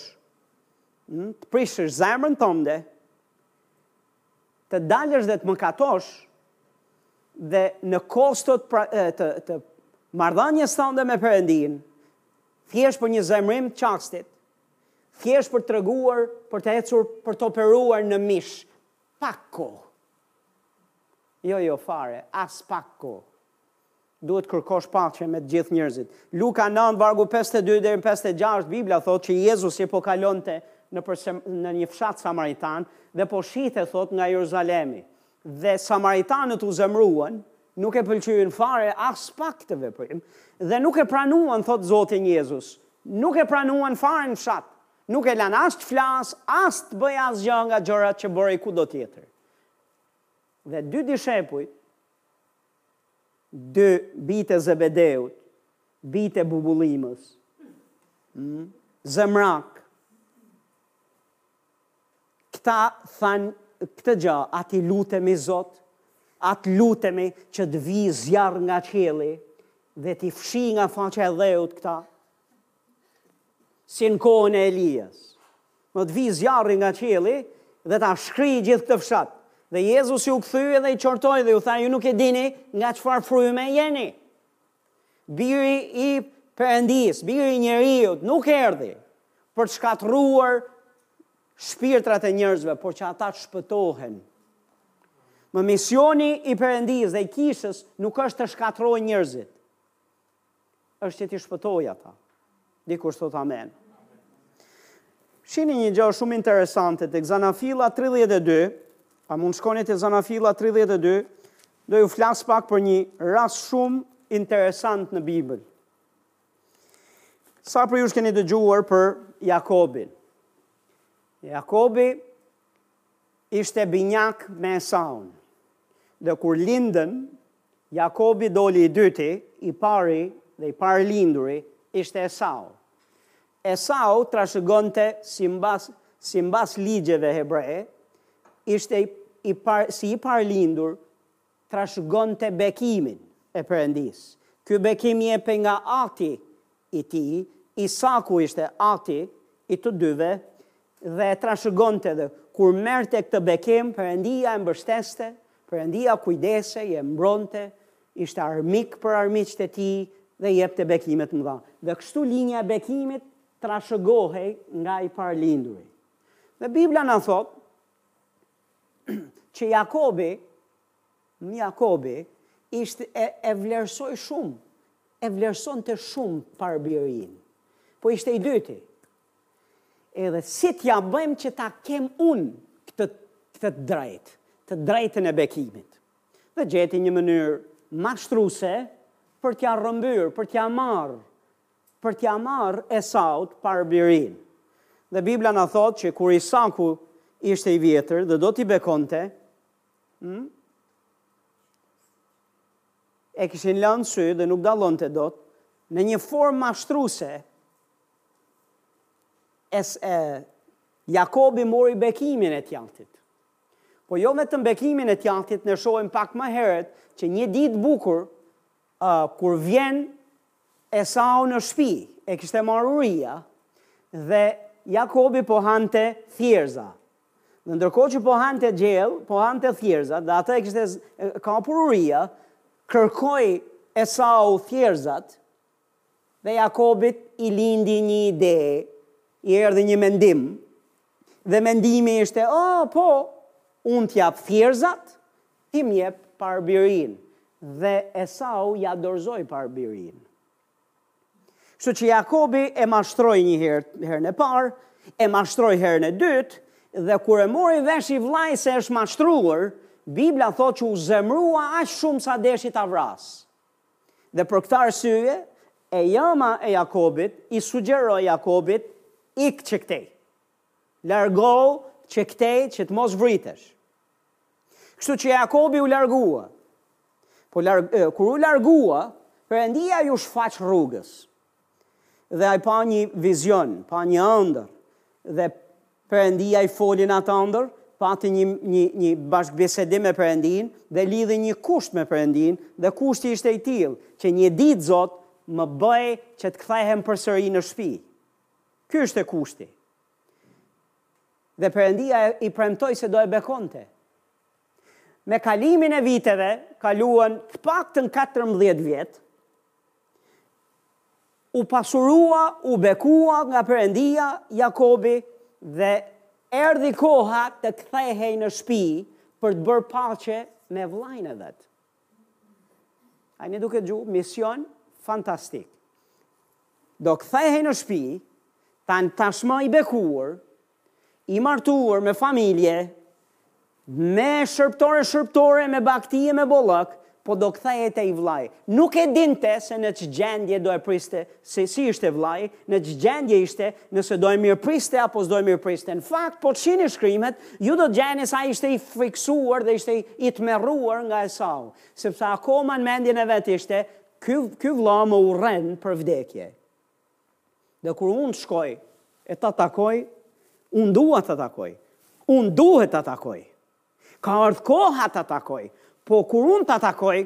hm, të prishësh zemrën tënde, të dalësh dhe të mëkatosh, dhe në kosto pra, të, të marrëdhënies tënde me Perëndinë, thjesht për një zemrim të çastit, thjesht për të treguar, për të ecur, për të operuar në mish, Pak kohë. Jo jo fare, as pak kohë. Duhet të kërkosh paqe me të gjithë njerëzit. Luka nëntë vargu pesëdhjetë e dy deri në pesëdhjetë e gjashtë Bibla thotë që Jezusi po kalonte nëpër në një fshat samaritan dhe po shihte thotë nga Jeruzalemi. Dhe samaritanët u zemëruan, nuk e pëlqyen fare as pak këtë veprim dhe nuk e pranuan thotë Zotin Jezus. Nuk e pranuan fare në fshat. Nuk e lanë as të flasë, as të bëjë asgjë nga gjërat që bëri kudo tjetër. Dhe dy dishepujt, dy bijtë e Zebedeut, bijtë e bubullimës, mm, zemërakë, këta thanë këtë gjë, a t'i lutemi Zot, a të lutemi që të vijë zjarr nga qielli dhe t'i fshijë nga faqja e dheut këta, Si në kohën e Elias. Mo, të vijë zjarri nga qielli dhe ta shkrijë gjithë këtë fshat. Dhe Jezusi u kthye dhe i qortoi dhe u tha ju nuk e dini nga çfarë fryme jeni. Biri i Perëndisë, biri i njeriut nuk erdhi për të shkatërruar shpirtrat e njerëzve, por që ata të shpëtohen. Më misioni i Perëndisë dhe i kishës nuk është të shkatërrojë njerëzit. është që t'i shpëtojë ata. Dikush thotë amen. Shini një gjë shumë interesante tek Zanafilla 32, a mund shkoni te Zanafilla 32, do ju flas pak për një rast shumë interesant në Bibël. Sa prej jush keni dëgjuar për Jakobin. Jakobi Ishte binjak me Esaun. Dhe kur lindën, Jakobi doli i dyti, i pari dhe i parëlinduri ishte Esau. Esau trashëgonte simbas simbas ligjeve hebreje, ishte i par-, si i parëlindur trashëgonte bekimin e Perëndisë. Ky bekim jepej nga ati i tij, Isaku ishte ati i të dyve dhe e trashëgonte dhe kur merrte këtë bekim, Perëndia e mbështeste, Perëndia kujdesej, e mbronte, ishte armik për armiqtë e tij dhe i jepte bekime të mëdha. Dhe kështu linja e bekimit trashëgohej nga i parëlinduri. Dhe Bibla na thotë, që Jakobi, Jakobi, ishte e, e vlerësoi shumë, e vlerësonte shumë parëbirinë. Po ishte i dyti. Edhe si t'ia bëjmë që ta kem unë këtë, këtë drejtë, të drejtën e bekimit. Dhe gjeti një mënyrë mashtruse për t'ia rrëmbyer, për t'ia marrë, Për t'ia marrë Esaut parëbirinë. Dhe Bibla na thotë që kur Isaku ishte i vjetër dhe do t'i bekonte, hmm? e kishin lënë sytë dhe nuk dallonte dot, në një formë mashtruse, es, e, Jakobi mori bekimin e të jatit. Po jo vetëm bekimin e të jatit, ne shohim pak më herët, që një ditë të bukur, Kur vjen Esau në shtëpi, e kishte marrë uria dhe Jakobi po hante thjerrëza. Dhe ndërkohë që po hante gjellë, po hante thjerrëza dhe atë e kishte kapur uria, kërkoi Esau thjerrëzat dhe Jakobit i lindi një ide, i erdhi një mendim dhe mendimi ishte, oh, po, unë t'i jap thjerrëzat, Ti m'jep parëbirinë. Dhe Esau ia dorëzoi parëbirinë. Kështu që Jakobi e mashtroi një herë, herën e parë, e mashtroi herën e dytë, dhe kur e mori vesh i vëllai se është mashtruar, Bibla thotë që u zemërua aq shumë sa deshi ta vrasë. Dhe për këtë arsye, e jama e Jakobit i sugjeroi Jakobit, ik që këtej. Largohu që këtej që të mos vritesh. Kështu që Jakobi u largua. Po larg, e, kur u largua, Perëndia iu shfaq rrugës. Dhe ai pa një vizion, pa një ëndërr dhe Perëndia i foli në atë ëndërr, pati një një një bashkëbisedim me Perëndinë dhe lidhi një kusht me Perëndinë dhe kushti ishte i tillë që një ditë Zot më bëj që të kthehem përsëri në shtëpi. Ky ishte kushti. Dhe Perëndia i premtoi se do e bekonte. Me kalimin e viteve, kaluan të paktën katërmbëdhjetë vjet, u pasurua, u bekua nga Perëndia Jakobi dhe erdhi koha të kthehej në shpi për të bërë paqe me vëllain e vet. A jeni duke gju, mision fantastik. Do kthehej në shpi, tani tashma i bekuar, i martuar me familje, me shërbëtorë, shërbëtore, me bagëti, me bollëk, po do kthehej te i vllai. Nuk e dinte se në ç'gjendje do e priste se si ishte vllai, në ç'gjendje ishte, nëse do e mirëpriste apo s'do e mirëpriste. Në fakt, po të shihni shkrimet, ju do të gjeni se ai ishte i frikësuar dhe ishte i tmerruar nga Esau, sepse akoma në mendjen e vet ishte, Ky vëlla më urren për vdekje. Dhe kur unë të shkoj e ta takoj, unë dua ta takoj. Unë duhet ta takoj. Ka ardhë koha ta takoj, po kur unë ta takoj,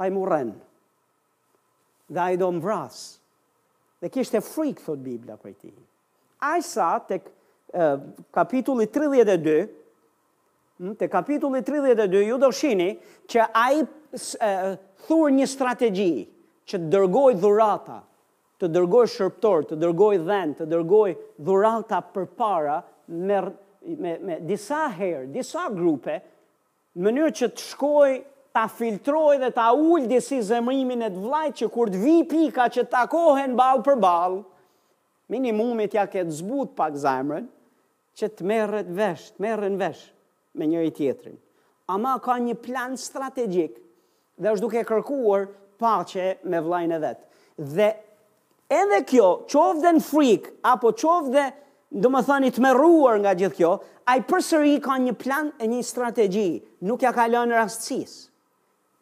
ai më urren. Dhe ai do më vrasë. Dhe kishte frikë, thotë Biblia prej tij. Aq sa tek uh, kapitulli 32, hm, te kapitulli 32 ju do shihni që ai uh, thur një strategji që të dërgojë dhurata, të dërgojë shërbëtorë, të dërgojë dhen, të dërgojë dhurata përpara me me me disa herë, disa grupe në mënyrë që të shkojë ta filtrojë dhe ta ulë disi zemërimin e të vllait që kur të vijë pika që të takohen ballë për ballë, minimumi t'ia ketë zbutë pak zemrën që të merret vesh, të merren vesh me njëri-tjetrin. Ama ka një plan strategjik Dhe është duke kërkuar paqe me vllain e vet. Dhe edhe kjo, qoftë dhe në frikë, apo qoftë dhe domethënë i tmerruar nga gjithë kjo, ai përsëri ka një plan e një strategji, nuk ia ka lënë rastësisë.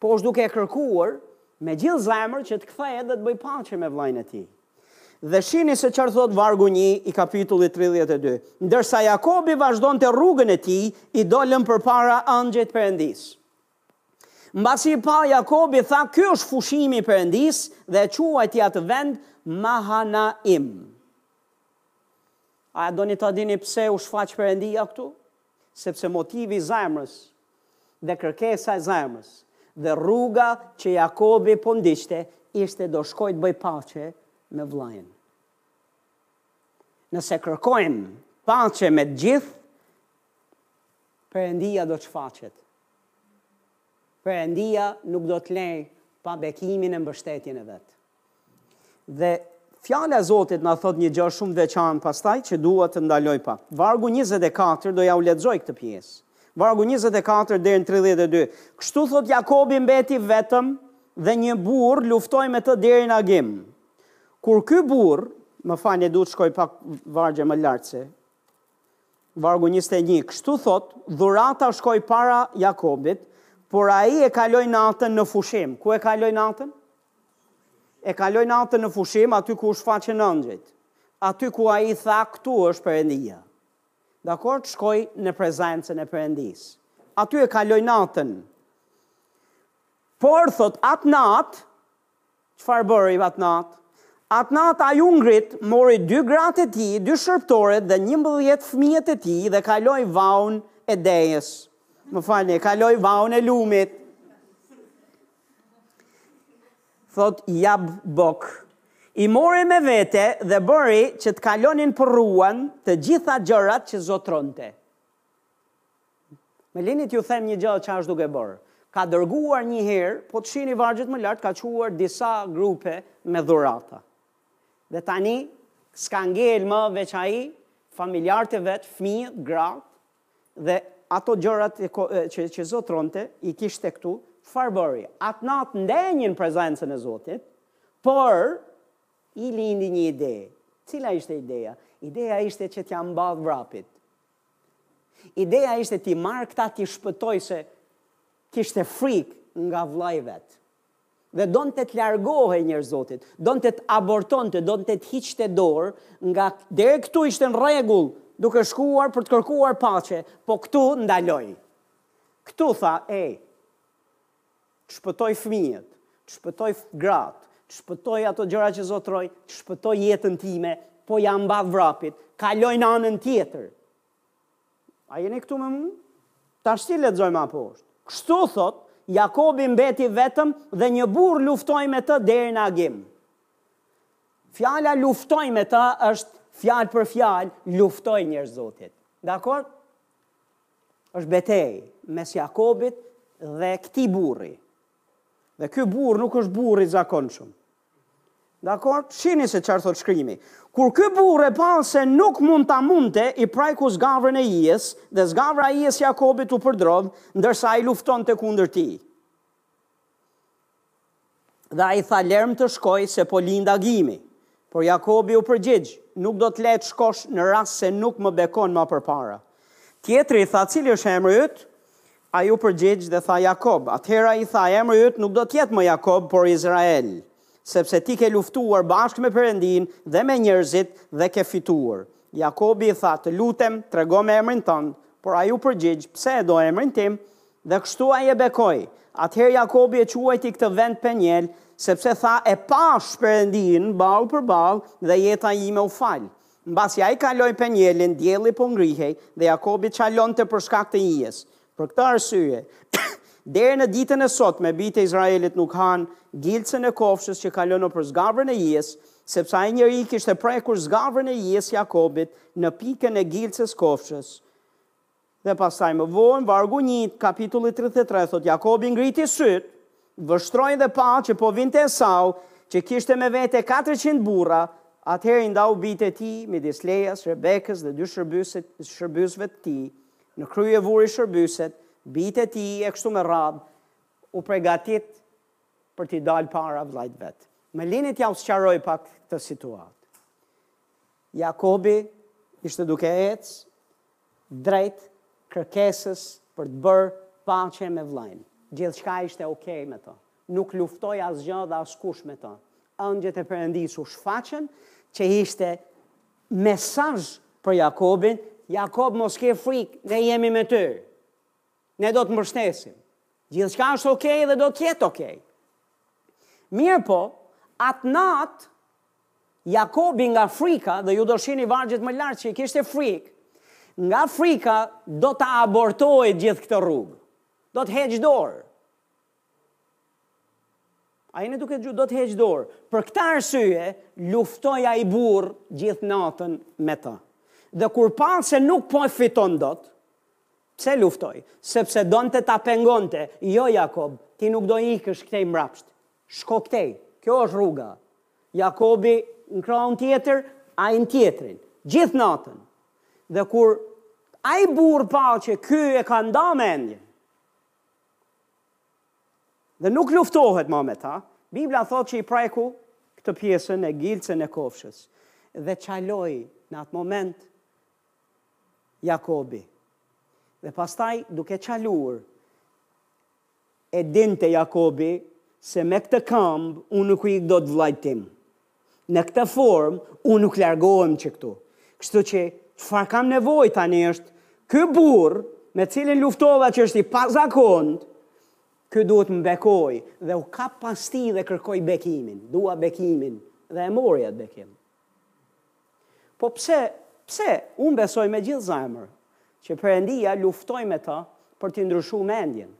Po është duke e kërkuar me gjithë zemër që të kthehet dhe të bëjë paqe me vllain e tij. Dhe shihni se çfarë thotë vargu 1 i kapitullit 32. Ndërsa Jakobi vazhdonte rrugën e tij, i dolën përpara engjëjt e Perëndisë. Mbasi i pa Jakobi, tha, Ky është fushimi i Perëndisë, dhe e quajti atë vend Mahanaim. A doni ta dini pse u shfaq Perëndia këtu? Sepse motivi i zemrës dhe kërkesa e zemrës dhe rruga që Jakobi po ndiqte ishte do shkoj të bëj paqe me vllain. Nëse kërkojmë paqe me të gjithë, Perëndia do të shfaqet. Perëndia nuk do të lejë pa bekimin e mbështetjen e vet. Dhe Fjala e Zotit na thot një gjë shumë të veçantë pastaj që dua të ndaloj pak. Vargu njëzet e katër do ja u lexoj këtë pjesë. Vargu njëzet e katër deri në tridhjetë e dy. Kështu thot Jakobi mbeti vetëm dhe një burrë luftoi me të deri në agim. Kur ky burrë, më falni duhet të shkoj pak vargje më lart se Vargu 21. Kështu thot, dhurata shkoi para Jakobit, por ai e kaloi natën në fushim. Ku e kaloi natën? E kaloi natën në fushim aty ku u shfaqen ëngjëjt. Aty ku ai tha, këtu është Perëndia. Dakord, shkoi në prezencën e Perëndisë. Aty e kaloi natën. Por thot, atë natë Çfarë bëri atë natë? Atë natë ai u ngrit, mori dy gratë e tij, dy shërbëtoret dhe njëmbëdhjetë fëmijët e tij dhe kaloi vaun e dejës. Më falni, kaloi vaun e lumit. Thot Jabok. I mori me vete dhe bëri që të kalonin përruan të gjitha gjërat që zotëronte. Më lini t'ju them një gjë çfarë është duke bërë. Ka dërguar një herë, po të shihni vargjet më lart, ka çuar disa grupe me dhurata. Dhe tani s'ka ngel më veç ai, familjarët e vet, fëmijët, gratë dhe ato gjërat që që zotronte i kishte këtu, çfarë bëri? Atë natë ndenji në prezencën e Zotit, por i lindi një ide. Cila ishte ideja? Ideja ishte që t'ja mbathë vrapit. Ideja ishte t'i marrë këta t'i shpëtojë se kishte frikë nga vëllai vet. Dhe donte të largohej njerëz të Zotit, donte të abortonte, donte të hiqte dorë, nga deri këtu ishte në rregull, duke shkuar për të kërkuar paqe, po këtu ndaloi. Këtu tha, ej, Të shpëtoj fëmijët, të shpëtoj gratë, të shpëtoj ato gjëra që zotroj, të shpëtoj jetën time, po ja mbath vrapit, kaloj në anën tjetër. A jeni këtu me mu? Tashti lexojmë ma poshtë. Kështu thot, Jakobi mbeti vetëm dhe një burrë luftoi me të deri në agim. Fjala luftoi me të është fjalë për fjalë, luftoi njerëz të Zotit. Dakord? Është betejë mes Jakobit dhe këtij burri. Dhe ky burrë nuk është burrë i zakonshëm. Dakord? Shihni se çfarë thotë shkrimi. Kur ky burrë e pa se nuk mund ta mundte, i preku zgavrën e ijes, dhe zgavra e ijes së Jakobit u përdrodh, ndërsa ai luftonte kundër tij. Dhe ai tha, Lërmë të shkoj, se po lind agimi. Por Jakobi u përgjigj, Nuk do të lej të shkosh në rast se nuk më bekon më përpara. Tjetri tha, Cili është emri yt? Ai u përgjigj dhe tha, Jakob. Atëherë ai i tha, Emri yt nuk do të jetë më Jakob, por Izrael, sepse ti ke luftuar bashkë me Perëndinë dhe me njerëzit dhe ke fituar. Jakobi i tha, Të lutem, tregom emrin tënd. Por ai u përgjigj, Pse e do emrin tim? Dhe kështu ai e bekoi. Atëherë Jakobi e quajti këtë vend Peniel, sepse tha, E pashë Perëndinë ballë për ballë dhe jeta ime u fal. Mbasi ai kaloi Penielin, dielli po ngrihej dhe Jakobi çalonte për shkak të ijës. Për këtë arsye, deri në ditën e sotme bijtë e Izraelit nuk hanë gilcën e kofshës që kalon nëpër zgavrën e ijës, sepse ai njeri i kishte prekur zgavrën e ijës Jakobit në pikën e gilcës kofshës. Dhe pastaj më vonë, vargu një, kapitulli tridhjetë e tre, thotë, Jakobi ngriti sytë, vështroi dhe pa që po vinte Esau, që kishte me vete katërqind burra, atëherë i ndau bijtë e tij midis Lejas, Rebekës dhe dy shërbysit, shërbysve të tij, në krye vuri shërbyset, bijtë e tij e kështu me radhë, u pregatit për t'i dalë para vllait vet. Më lini t'jua sqaroj pak këtë situatë. Jakobi ishte duke ecë drejt kërkesës për të bërë paqe me vëllain. Gjithçka ishte ok me të. Nuk luftoi asgjë dhe askush me të. Engjëjt e Perëndisë u shfaqën, që ishte mesazh për Jakobin, Jakob mos ki frikë, ne jemi me ty. Ne do të mbështesim. Gjithçka është ok dhe do të jetë ok. Mirëpo, atë natë Jakobi nga frika dhe ju do shihni vargjet më lart që i kishte frikë nga frika do ta abortojë gjithë këtë rrugë. Do të heqë dorë. A jeni duke ndëgju, do të heqë dorë. Për këtë arsye, luftoi ai burrë gjithë natën me të. Dhe kur pa se nuk po e fiton dot, pse luftoi? Sepse donte ta pengonte, jo Jakob, ti nuk do ikësh këtej mbrapsht. Shko këtej, kjo është rruga. Jakobi në krahun tjetër, ai në tjetrin. Gjithë natën. Dhe kur ai burrë pa që ky e ka nda mendjen, dhe nuk luftohet ma me ta, Bibla thotë që i preku këtë pjesën e gilcën e kofshës, dhe çaloi në atë moment Jakobi. Dhe pastaj duke çaluar, E dinte Jakobi se me këtë këmbë unë nuk i ik dot vllait tim. Në këtë formë unë nuk largohem që këtu. Kështu që çfarë kam nevojë tani është ky burrë me cilin luftova që është i pazakontë, ky duhet të më bekojë dhe u kap pas tij dhe kërkoi bekimin. Dua bekimin dhe e mori atë bekim. Po pse, pse, unë besoj me gjithë zemër, që Perendia luftoi me të për t'i ndryshu mendjen,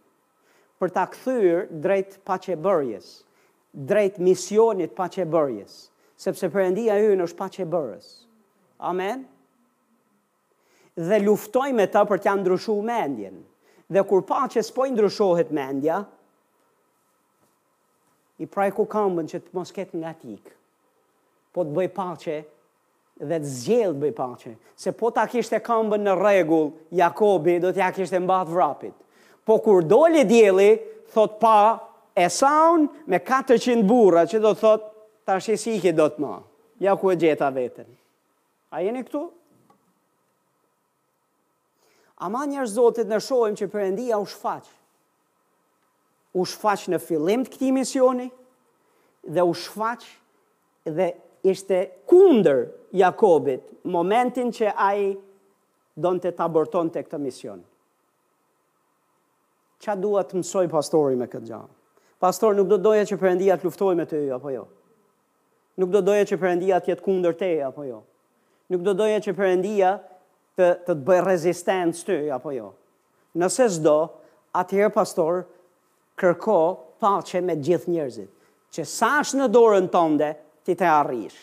për ta kthyer drejt paqebërjes, drejt misionit paqebërjes, sepse Perendia ynë është paqebërës. Amen? dhe luftoi me të për t'ia ndryshu mendjen. Dhe kur pa që s'po i ndryshohet mendja, i preku këmbën që të mos ketë nga t'ikë. Po të bëjë paqe dhe të zgjedhë të bëjë paqe, se po ta kishte këmbën në rregull, Jakobi do t'ia kishte mbath vrapit. Po kur doli dielli, thotë pa Esaun me 400 burra, që do thotë tashi s'iki dot më. Ja ku e gjeta veten. A jeni këtu? Ama njerë zotit në shohem që përendia u shfaq. U shfaq në fillim të këtij misioni dhe u shfaq dhe ishte kundër Jakobit momentin që ai donte ta abortonte këtë mision. Ça dua të mësoj pastori me këtë gjë? Pastor, nuk do doje që Perëndia të luftojë me ty, apo jo? Nuk do doje që Perëndia të jetë kundër teje apo jo? Nuk do doje që Perëndia të të të bëjë rezistencë ty apo jo? Nëse s'do, atëherë pastor kërko paqe me gjithë njerëzit, që sa është në dorën tënde ti të arrish.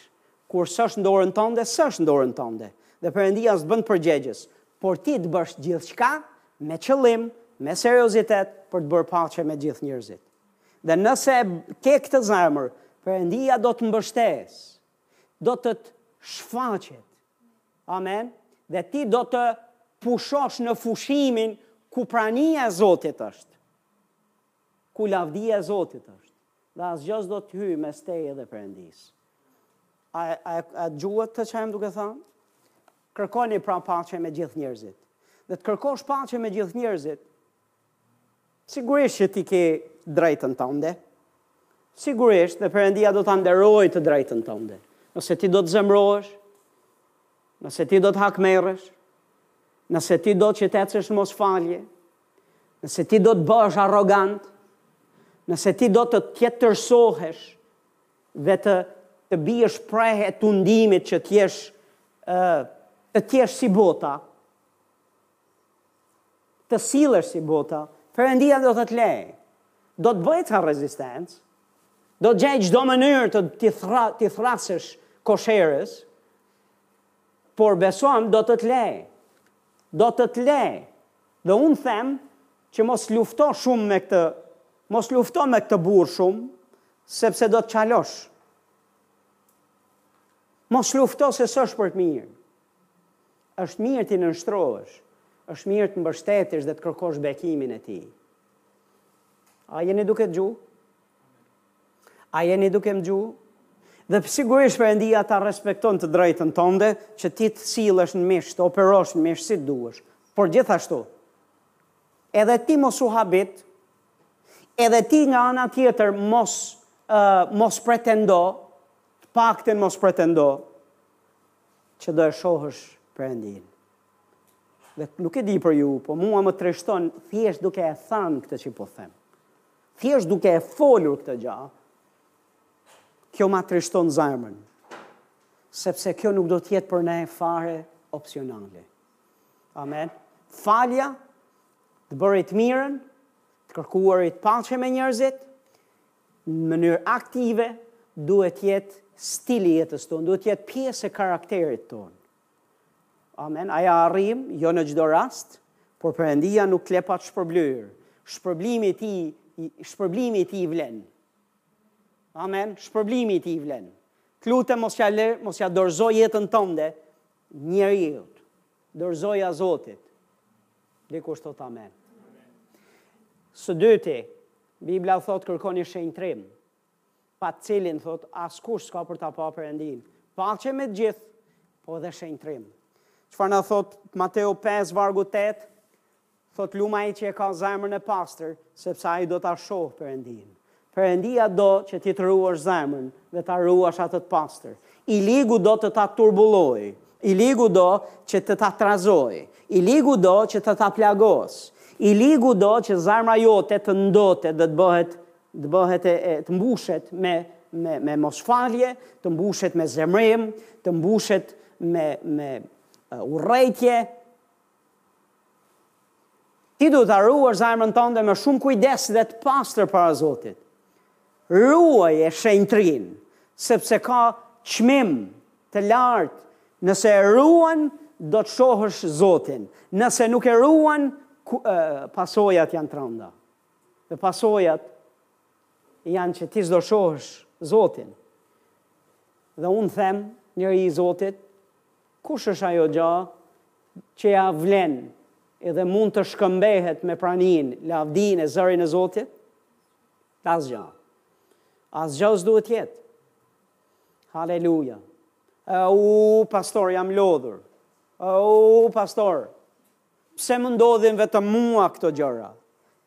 Kur s'është në dorën tënde, s'është në dorën tënde. Dhe Perëndia s'të bën përgjegjës. Por ti të bësh gjithçka me qëllim, me seriozitet për të bërë paqe me gjithë njerëzit. Dhe nëse e ke këtë zemër, Perëndia do të mbështesë. Do të të shfaqet. Amen. Dhe ti do të pushosh në fushimin ku prania e Zotit është. Ku lavdia e Zotit është. Dhe asgjë s'do të hyjë mes teje dhe Perëndisë. A a a dëgjuat ç'jam duke thënë? Kërkoni pra paqe me gjithë njerëzit. Dhe të kërkosh paqe me gjithë njerëzit, Sigurisht që ti ke drejtën tënde. Sigurisht dhe Perëndia do ta nderojë të drejtën tënde. Nëse ti do të zemrohesh, nëse ti do të hakmerresh, nëse ti do të që të ecësh në mos falje, nëse ti do të bëhesh arrogant, nëse ti do të tjetërsohesh dhe të të biesh pre e tundimit që të jesh të jesh si bota, Të sillesh si bota, Perëndia do të të lejë. Do të bëjë ca rezistencë. Do të gjejë çdo mënyrë të t'i thërra, t'i thërrasë koshiencës. Por besomë do të të lejë. Do të të lejë. Dhe unë them që mos lufto shumë me këtë, mos lufto me këtë burrë shumë, sepse do të çalosh. Mos lufto se s'është për të mirë. Është mirë t'i nënshtrohesh, është mirë të mbështetesh dhe të kërkosh bekimin e Tij. A jeni duke dëgju? A jeni duke më dëgju? Dhe sigurisht Perëndia ta respekton të drejtën tënde që ti të sillesh në mish, të operosh në mish si të duash. Por gjithashtu, edhe ti mos u habit, edhe ti nga ana tjetër mos uh, mos pretendo, të paktën mos pretendo Që do e shohësh Perëndinë. Dhe nuk e di për ju, po mua më trishton thjesht duke e thënë këtë që po them. Thjesht duke e folur këtë gjë. Kjo ma trishton zemrën. Sepse kjo nuk do të jetë për ne fare opsionale. Amen. Falja të bërit mirën, të kërkuarit paqe me njerëzit, në mënyrë aktive duhet të jetë stili i jetës tonë, duhet të jetë pjesë e karakterit tonë. Amen. A ia arrijmë, jo në çdo rast, por Perëndia nuk të lë pa të shpërblyer. Shpërblimi i tij, shpërblimi i tij ia vlen. Amen. Shpërblimi i tij ia vlen. Të lutem mos ia lë, mos ia dorëzo jetën tënde njeriut, dorëzoja Zotit. Dikush thotë amen. Së dyti, Bibla thotë kërkoni shenjtërim, pa të cilin thotë askush s'ka për ta pa Perëndinë, paqe me të gjithë, po edhe shenjtërim. Çfarë na thotë Mateu 5, vargu 8, Thotë lum ai që e ka zemrën e pastër, sepse ai do ta shohë Perëndinë. Perëndia do që ti të ruash zemrën dhe ta ruash atë të pastër. I ligu do të ta turbullojë, i ligu do që të ta trazojë, i ligu do që të ta plagosë, i ligu do që zemra jote të ndotet dhe të bëhet, të bëhet e, të mbushet me, me, me mosfalje, të mbushet me zemërim, të mbushet me, me urrejtje, Ti duhet ta ruash zemrën tënde me shumë kujdes dhe të pastër para Zotit. Ruaje shenjtërinë, sepse ka çmim të lartë. Nëse e ruan, do të shohësh Zotin. Nëse nuk e ruan, pasojat janë të rënda. Dhe pasojat janë që ti s'do shohësh Zotin. Dhe unë them, njeri i Zotit, Kush është ajo gjë që ia vlen edhe mund të shkëmbehet me praninë, lavdinë e zërin e Zotit? Asgjë. Asgjë s'duhet të jetë. Haleluja. O pastor, jam lodhur. O pastor, Pse më ndodhin vetëm mua këto gjëra?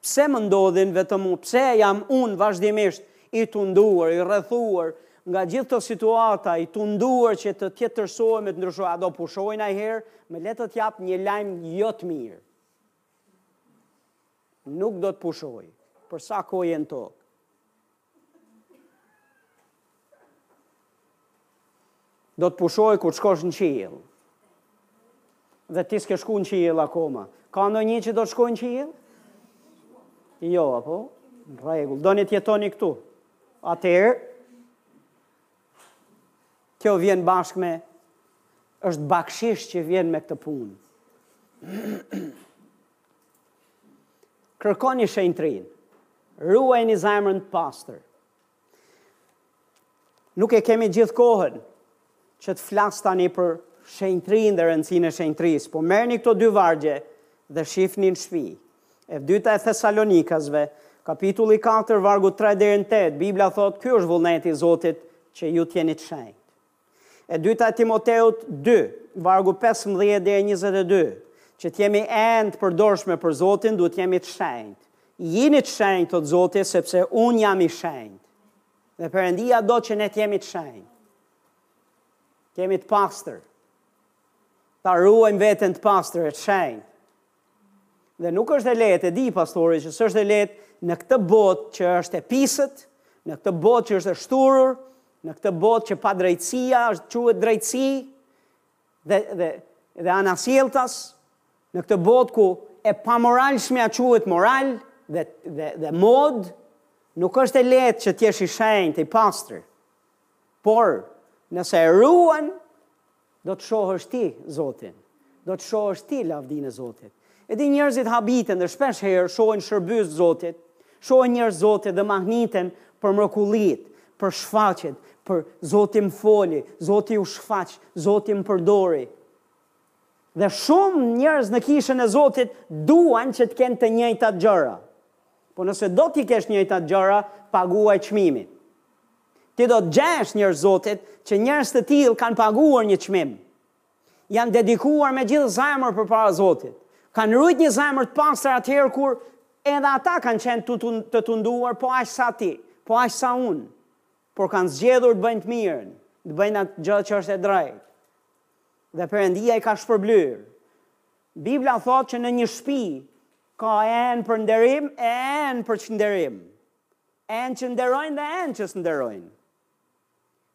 Pse më ndodhin vetëm mua? Pse jam unë vazhdimisht i tunduar, i rrethuar nga gjithë këto situata, i tunduar që të tjetërsohem e të ndryshoj, a do pushojë ndonjëherë, më le të t'jap një lajm jo të mirë. Nuk do të pushojë, për sa kohë je në tokë. Do të pushojë kur shkosh në qiell. Dhe ti s'ke shku në qiell akoma. Ka ndonjë që do të shkojë në qiell? Jo, apo? Në rregull. Doni të jetoni këtu. Atëherë, kjo vjen bashkë me, është bakshish që vjen me këtë punë. Kërkoni shenjtërinë. Ruajeni zemrën të pastër. Nuk e kemi gjithë kohën që të flas tani për shenjtërinë dhe rëndësinë e shenjtërisë, po merrni këto dy vargje dhe shifni në shtëpi. E dyta e Thesalonikasve, kapitulli 4, vargu 3 deri në 8, Bibla thotë, "Ky është vullneti i Zotit që ju të jeni të shenjtë." E dyta e Timoteut dy, vargu pesëmbëdhjetë deri njëzet e dy, që të jemi enë të përdorshme për Zotin, duhet të jemi të shenjtë. Jini të shenjtë, thotë Zoti, sepse unë jam i shenjtë. Dhe Perëndia do që ne të jemi të shenjtë. Të jemi të pastër. Ta ruajmë veten të pastër e të shenjtë. Dhe nuk është e lehtë, e di pastori që s'është e lehtë në këtë botë që është e pisët, në këtë botë që është e shthurur, në këtë botë që padrejtësia është quhet drejtësi dhe dhe dhe anasjelltas, në këtë botë ku e pamoralshmja quhet moral dhe dhe dhe modë, nuk është e lehtë që të jesh i shenjtë, i pastër. Por, nëse e ruan, do të shohësh ti Zotin. Do të shohësh ti lavdinë e Zotit. E di njerëzit habiten dhe shpeshherë shohin shërbyes të Zotit, shohin njerëz të Zotit dhe mahniten për mrekullitë, për shfaqjet, për Zoti më foli, Zoti m'u shfaq, Zoti më përdori. Dhe shumë njerëz në kishën e Zotit duan që të kenë të njëjtat gjëra. Po nëse do t'i kesh njëjtat gjëra, paguaj çmimin. Ti do të gjesh njerëz të Zotit që njerëz të tillë kanë paguar një çmim. Janë dedikuar me gjithë zemër përpara Zotit. Kanë rujt një zemër të pastër atëherë kur edhe ata kanë qenë të, të tunduar po aq sa ti, po aq sa unë. Por kanë zgjedhur të bëjnë të mirën, të bëjnë atë gjë që është e drejtë. Dhe Perëndia i ka shpërblyer. Bibla thotë që në një shpi ka enë për nderim e enë për çnderim. Enë që nderojnë dhe enë që s'nderojnë.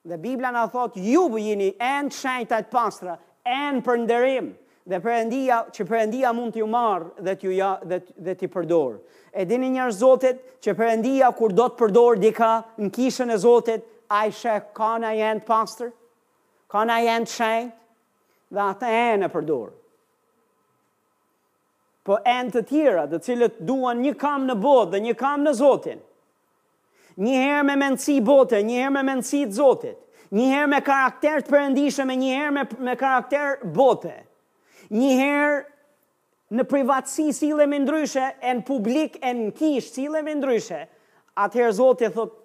Dhe Bibla na thotë, ju bëhuni enë të shenjta e të pastra, enë për nderim, dhe Perëndia, që Perëndia mund t'ju marrë dhe t'ju ja, dhe, dhe t'i përdorë. E dini njerëz të Zotit, që Perëndia kur do të përdorë dikë në kishën e Zotit, ai sheh ka ndonjë enë të pastër, ka ndonjë enë të shenjtë, dhe atë enë e përdor. Po enë të tjera, të cilat duan një kam në botë dhe një kam në Zotin. Një herë me mendësi bote, një herë me mendësi të Zotit. Një herë me karakter të përëndishëm e një herë me, me karakter bote. Një herë në privatësi sillemi ndryshe, e në publik, e në kishë sillemi ndryshe. Atëherë Zoti thotë,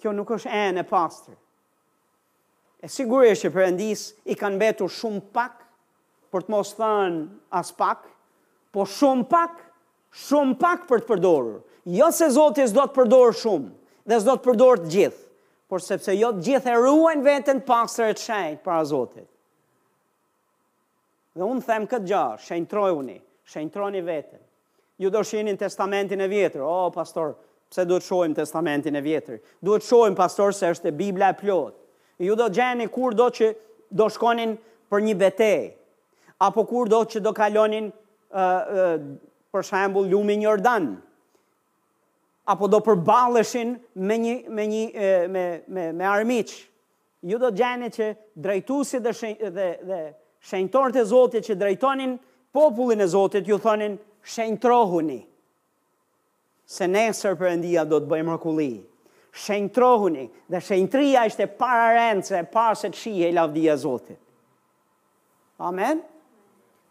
kjo nuk është enë e pastër. E sigurisht që Perëndisë i kanë mbetur shumë pak, për të mos thënë aspak, po shumë pak, shumë pak për të përdorur. Jo se Zoti s'do të përdorë shumë dhe s'do të përdorë të gjithë, por sepse jo të gjithë e ruajnë veten të pastër e të shenjtë para Zotit. Dhe unë them këtë gjë, shenjtrohuni, shenjtroni veten. Ju do shihni Testamentin e Vjetër. O oh, pastor, pse duhet shohim Testamentin e Vjetër? Duhet shohim pastor se është Bibla e plotë. Ju do gjeni kurdo që do shkonin për një betejë apo kurdo që do kalonin për shembull lumin Jordan apo do përballeshin me një me një me me me armiq Ju do të gjeni që drejtuesit dhe, shenj, dhe, dhe shenjtorët e Zotit që drejtonin popullin e Zotit ju thonin shenjtrohuni. Se nesër Perëndia do të bëjë mrekulli. Shenjtrohuni dhe shenjtria ishte pararendëse, para se të shihej lavdia e Zotit. Amen.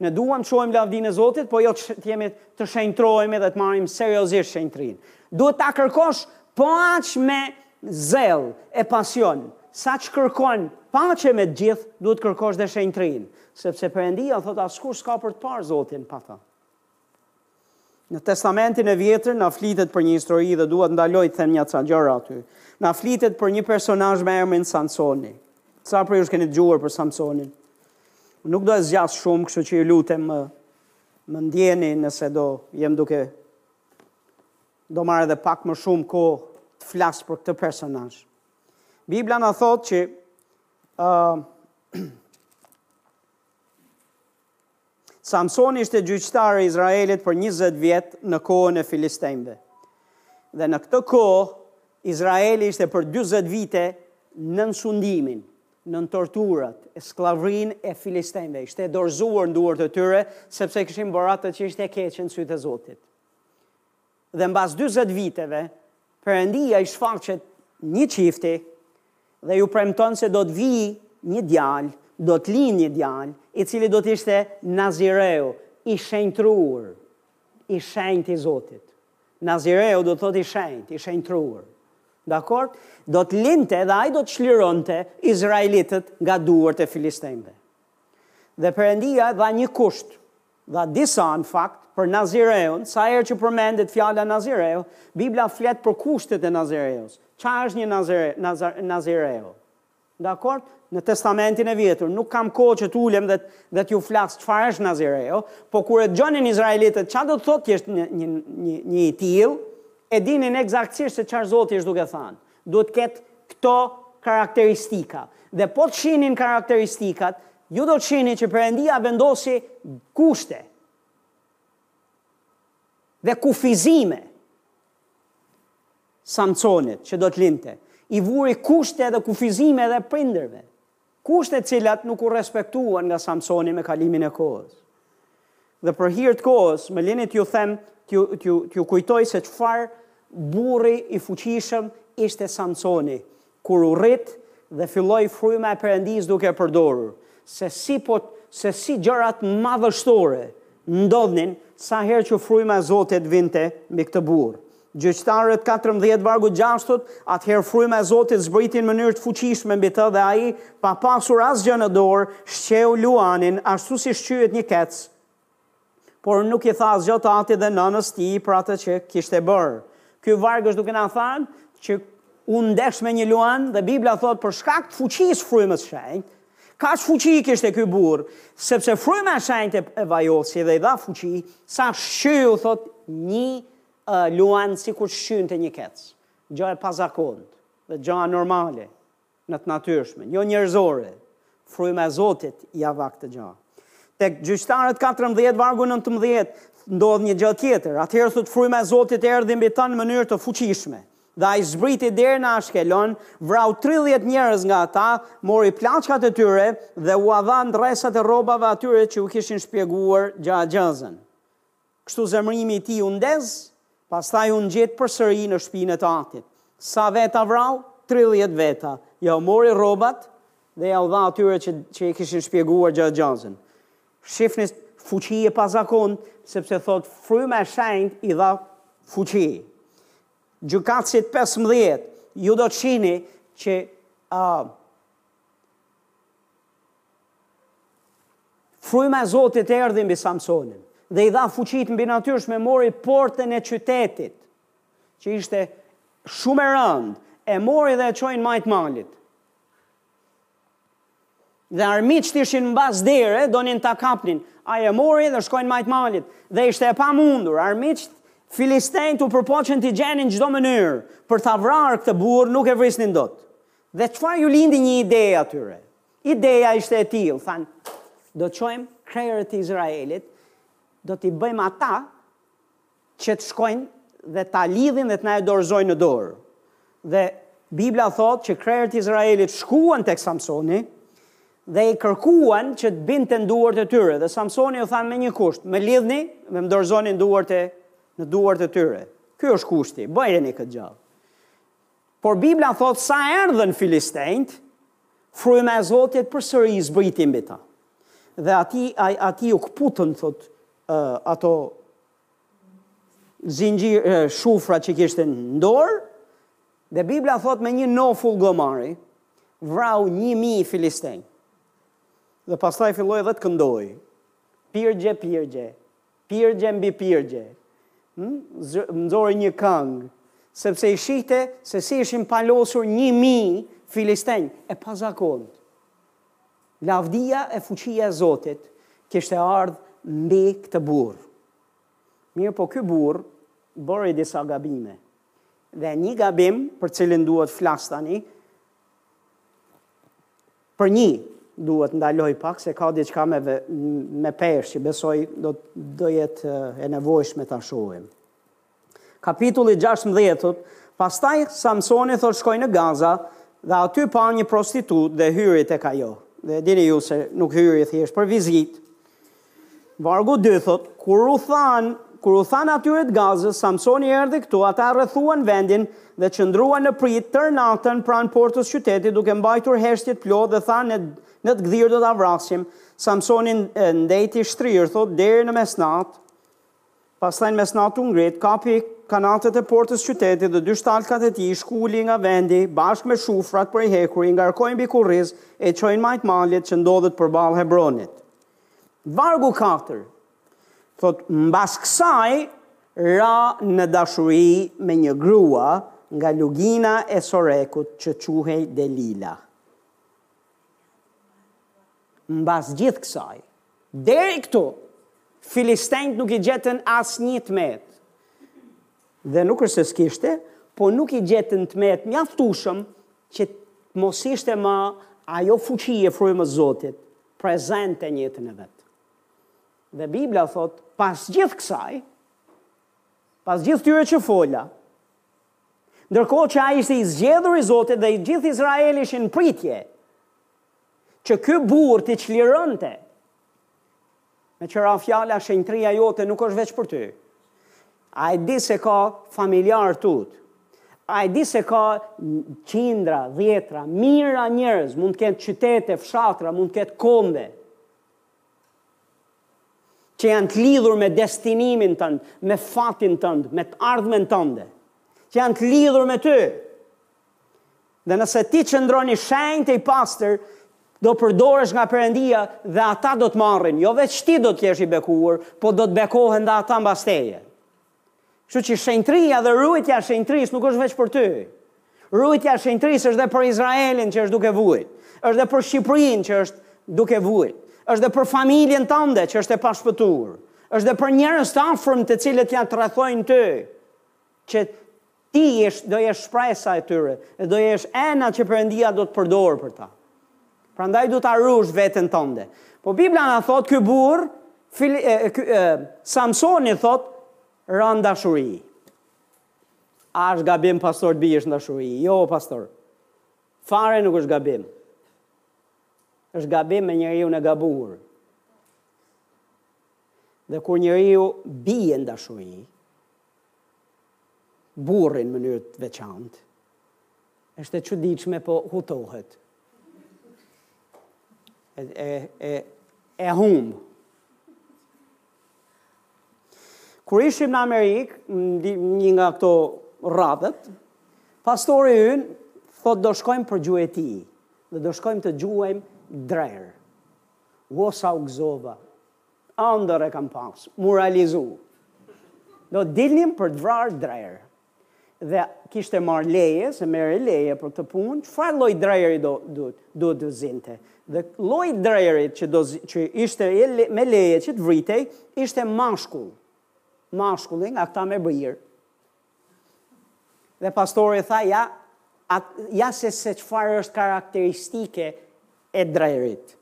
Ne duam të shohim lavdinë e Zotit, po jo të jemi të shenjtrohemi dhe të marrim seriozisht shenjtrinë. Duhet ta kërkosh po aq me zell e pasion, saç kërkon paqe me të gjithë, duhet të kërkosh dhe shenjtrinë, sepse Perëndia thotë askush s'ka për të parë Zotin pa ta. Në Testamentin e Vjetër na flitet për një histori dhe dua të ndaloj të them nja ca gjëra aty. Na flitet për një personazh me emrin Samsoni. Sa prej ju keni dëgjuar për Samsonin? Nuk do e zgjas shumë, kështu që ju lutem më ndjeni nëse do jem duke do marrë edhe pak më shumë kohë të flas për këtë personazh. Bibla na thotë që ë uh, Samson ishte gjyqtar i Izraelit për 20 vjet në kohën e filistenjve. Dhe në këtë kohë Izraeli ishte për 40 vite nën sundimin, nën torturat, e skllavërinë e filistenjve. Ishte dorëzuar në duart e tyre sepse kishin bërë atë që ishte e keqe në sytë e Zotit. Dhe mbas dyzet viteve, Perëndia i shfaqet një çifti dhe iu premton se do të vijë një djalë, do të lindë një djalë, i cili do të ishte nazireu, i shenjtruar, i shenjtë i Zotit. Nazireu do të thotë i shenjtë, i shenjtruar. Dakord? Do të lindte dhe ai do të çlironte izraelitët nga duart e filistenjve. Dhe Perëndia dha një kusht, Dha disa, në fakt, për Nazireun, sa herë që përmendet fjala Nazireu, Bibla flet për kushtet e Nazireus. Ç'a është një Nazire, Nazar, Nazireu? Dakord? Në Testamentin e Vjetër, nuk kam kohë që t'ulem dhe, dhe t'ju flas çfarë është Nazireu, po kur e dëgjonin izraelitët ç'a do të thotë që është një, një, një, një i tillë, e dinin ekzaktësisht se çfarë Zoti është duke thënë. Duhet të ketë këto karakteristika. Dhe po të shihni karakteristikat, ju do të shihni që Perëndia vendosi kushte dhe kufizime Samsonit që do të lindte. I vuri kushte dhe kufizime dhe prindërve. kushte të cilat nuk u respektuan nga Samsoni me kalimin e kohës. Dhe për hir të kohës, më lini t'ju them, t'ju t'ju t'ju kujtoj se çfarë burri i fuqishëm ishte Samsoni, kur u rrit dhe filloi fryma e Perëndisë duke e përdorur, se si po se si gjërat madhështore ndodhnin sa herë që fryma e Zotit vinte mbi këtë burrë. Gjyqtarët katërmbëdhjetë vargu gjashtë thotë, atëherë fryma e Zotit zbriti në mënyrë të fuqishme mbi të dhe ai, pa pasur asgjë në dorë, shqeu luanin, ashtu si shqyhet një kec, por nuk i tha asgjë të atit dhe nënës së tij për atë që kishte bërë. Ky varg është duke na thënë që u ndesh me një luan dhe Bibla thotë për shkak të fuqisë së frymës së shenjtë, Kaq fuqi kishte ky burrë, sepse fryma e shenjtë e vajosi dhe i dha fuqi, sa shqyu, thot, një Luan sikur shqynte një kec. Gjë e pazakontë dhe gjë anormale në të natyrshme, jo njerëzore. Fryma e Zotit ia dha këtë gjë. Tek Gjyqtarët katërmbëdhjetë vargu nëntëmbëdhjetë ndodh një gjë tjetër. Atëherë thotë fryma e Zotit erdhi mbi të në mënyrë të fuqishme. Dhe ai zbriti deri në Ashkelon, vrau tridhjetë njerëz nga ata, mori plaçkat e tyre dhe ua dha ndërresat e rrobave atyre që u kishin shpjeguar gjëagjëzën. Kështu zemërimi i tij u ndez, pastaj u ngjet përsëri në shtëpinë e të atit. Sa veta vrau? Tridhjetë veta. Jau mori rrobat dhe jau dha atyre që, që i kishin shpjeguar gjëagjëzën. Shifni fuqi e pazakontë, sepse thotë fryma e shenjtë i dha fuqi. Gjykatësit 15, ju do të shihni që uh, Fryma e Zotit erdhi mbi Samsonin dhe i dha fuqi të mbinatyrshme, e mori portën e qytetit, që ishte shumë e rëndë, e mori dhe e çoi n'majë t'malit. Dhe armiqët ishin mbas dere, donin ta kapnin, ai e mori dhe shkoi n'majë t'malit, dhe ishte e pamundur, armiqët filistenjtë u përpoqën të gjenin çdo mënyrë, për ta vrarë këtë burrë nuk e vrisnin dot. Dhe çfarë, iu lindi një ide atyre? Ideja ishte e tillë, thanë, do të çojmë krerët e Izraelit, do t'i bëjmë ata që të shkojnë dhe ta lidhin dhe të na e dorëzojnë në dorë. Dhe Bibla thotë që krerët e Izraelit shkuan tek Samsoni dhe i kërkuan që të binte në duart e tyre. Dhe Samsoni u tha me një kusht, më lidhni dhe më dorëzoni në duart e në duart e tyre. Ky është kushti, bëjeni këtë gjë. Por Bibla thotë sa erdhën filistenjtë, fryma e Zotit përsëri i zbriti mbi ta. Dhe atij, ai, atij u këputën, thotë, ato zinxhirë, shufra që kishte në dorë, dhe Bibla thotë me një nofull gomari, vrau një mijë filistenj. Dhe pastaj filloi edhe të këndojë, pirgje, pirgje, Pirgje mbi pirgje, nxori një këngë, sepse i shihte se si ishin palosur një mijë filistenj, e pazakontë. Lavdia e fuqia e Zotit kishte ardhë mbi këtë burrë. Mirëpo ky burrë bëri disa gabime. Dhe një gabim për cilin duhet flas tani, Për nji duhet ndaloj pak se ka diçka me me peshë që besoj do do jetë e nevojshme ta shohim. Kapitulli 16 thotë, pastaj Samsoni thotë shkoi në Gaza dhe aty pa një prostitutë dhe hyri tek ajo. Dhe e dini ju se nuk hyri thjesht për vizitë, Vargu dy thotë, Kur u thanë, kur u thanë atyre të Gazës, Samsoni erdhi këtu, ata e rrethuan vendin dhe qëndruan në pritë tërë natën pranë portës së qytetit, duke mbajtur heshtje të plotë dhe thanë, në të gdhirë do ta vrasim. Samsoni ndejti shtrirë, thotë, deri në mesnatë. Pastaj në mesnatë u ngrit, kapi kanatët e portës së qytetit dhe dy shtalkat e tij, i shkuli nga vendi, bashkë me shufrat prej hekuri, i ngarkoi mbi kurriz e i çoi në majtë malit që ndodhet përballë Hebronit. Vargu katër, thot mbas kësaj ra në dashuri me një grua nga Lugina e Sorekut që quhej Delila. Mbas gjithë kësaj, deri këtu, Filistenjt nuk i gjetën asnjë të metë. Dhe nuk është se s'kishte, po nuk i gjetën të metë mjaftueshëm që të mos ishte ma ajo fuqi e frymës Zotit. prezente në jetën e vet. Dhe Bibla thot, pas gjithë kësaj, pas gjithë tyre që fola, ndërkohë që ai ishte i zgjedhur i Zotit dhe i gjithë Izraeli ishin në pritje që ky burrë t'i çlironte Meqë ra fjala shenjtëria jote nuk është veç për ty. A e di se ka familjar tut? A e di se ka qindra, dhjetra, mijëra njerëz, mund të ketë qytete, fshatra, mund të ketë kombe, që janë të lidhur me destinimin tënd, me fatin tënd, me të ardhmen tënde, që janë të lidhur me ty. Dhe nëse ti qëndron i shenjtë e i pastër, do përdoresh nga Perëndia dhe ata do të marrin, jo veç ti do të jesh i bekuar, po do të bekohen dhe ata mbas teje. Kështu që shenjtëria dhe rujtja e shenjtërisë nuk është veç për ty. Rujtja e shenjtërisë është dhe për Izraelin që është duke vujt, është dhe për Shqipërinë që është duke vujt, është dhe për familjen tënde që është e pashpëtuar, është dhe për njerëz të afërm të cilët janë, të rrethojnë ty, që Ti je, do jesh shpresa e tyre dhe do jesh ena që Perëndia do të përdorë për ta. Prandaj duhet ta rush veten tënde. Po Bibla na thot ky burrë, Samsoni thot ra në dashuri. A është gabim pastor të biesh në dashuri? Jo, pastor. Fare nuk është gabim. është gabim me njeriun e gabur. Dhe kur njeriu bie në dashuri, Burri në mënyrë të veçantë është e çuditshme po hutohet. E e e e humb. Kur ishim në Amerikë, një nga këto radhët, pastori ynë thot do shkojmë për gjueti, dhe do shkojmë të gjuejmë drerë. Uo sa u gëzova, Ëndërr e kam pas, mu realizu. Do dilnim për të vrarë drerë. Dhe kishte marrë leje, se merret leje për këtë punë, çfarë lloj dreri do duhet, duhet të zinte. Dhe lloji i drerit që do që ishte me leje që të vritej, ishte mashkull. Mashkulli nga këta me brirë. Dhe pastori tha, ja, ja se se çfarë është karakteristike e drerit.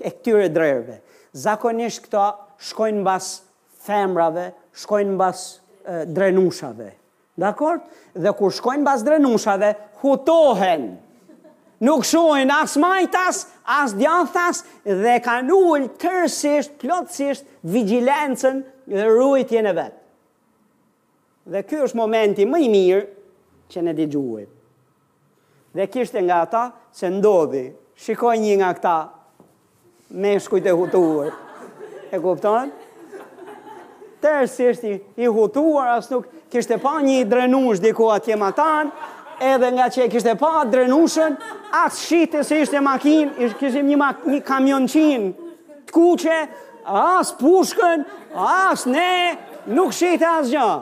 e këtyre drerëve. Zakonisht këta shkojnë mbas femrave, shkojnë mbas drenushave. Dakord? Dhe kur shkojnë mbas drenushave, hutohen. Nuk shohin as majtas, as djathas dhe kanë ul tërësisht, plotësisht vigjilencën dhe ruajtjen e vet. Dhe ky është momenti më i mirë që ne do gjuajmë. Dhe kështu, ja ça ndodhi, shikoj një nga këta meshkujt e hutuar. E kupton? Tërësisht i, i hutuar, as nuk kishte pa një drenushë diku atje matanë, edhe ngaqë e kishte pa drenushën, as shihte se ishte makinë, kështu kishim një, mak, një kamionçinë të kuqe, As pushkën, as ne nuk shihte asgjë.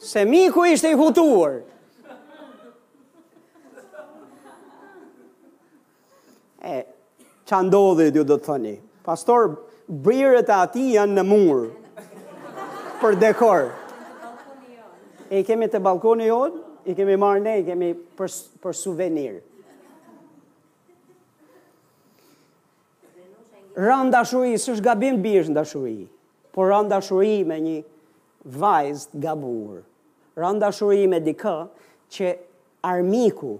Se miku ishte i hutuar. E, ça ndodhi, ju do të thoni. Pastor, brirët e atij janë në mur. Për dekor. E i kemi te ballkoni jonë, i kemi marrë ne, i kemi për, për suvenir. Ra në dashuri, s'është gabim të biesh në dashuri, por ra në dashuri me një vajzë të gabuar. Ra në dashuri me dikë që armiku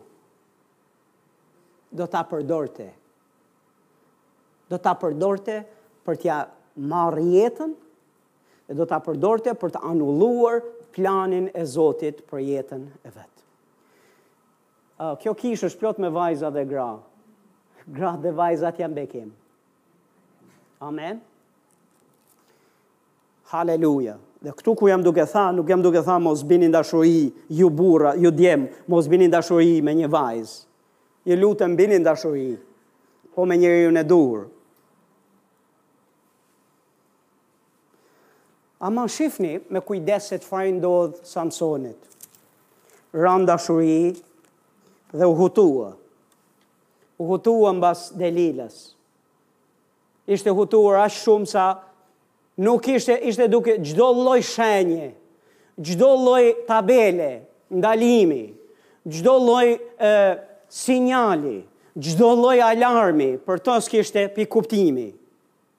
do ta përdorte. Do ta përdorte për t'ia marrë jetën dhe do ta përdorte për të anuluar planin e Zotit për jetën e vet. Kjo kishë është plot me vajza dhe gra. Gratë dhe vajzat janë bekim. Amen. Haleluja. Dhe këtu ku jam duke thanë, nuk jam duke thanë mos bini n'dashuri, ju burra, ju djem, mos bini n'dashuri me një vajzë. Ju lutem bini n'dashuri, po me njeriun e duhur. A ma shifni me kujdes se çfarë i ndodh Samsonit. Ra n'dashuri dhe u hutua. U hutua mbas Delilës. Ishte hutuar aq shumë sa nuk ishte ishte duke çdo lloj shenje, çdo lloj tabele, ndalimi, çdo lloj sinjali, çdo lloj alarmi për të s'kishte pikë kuptimi.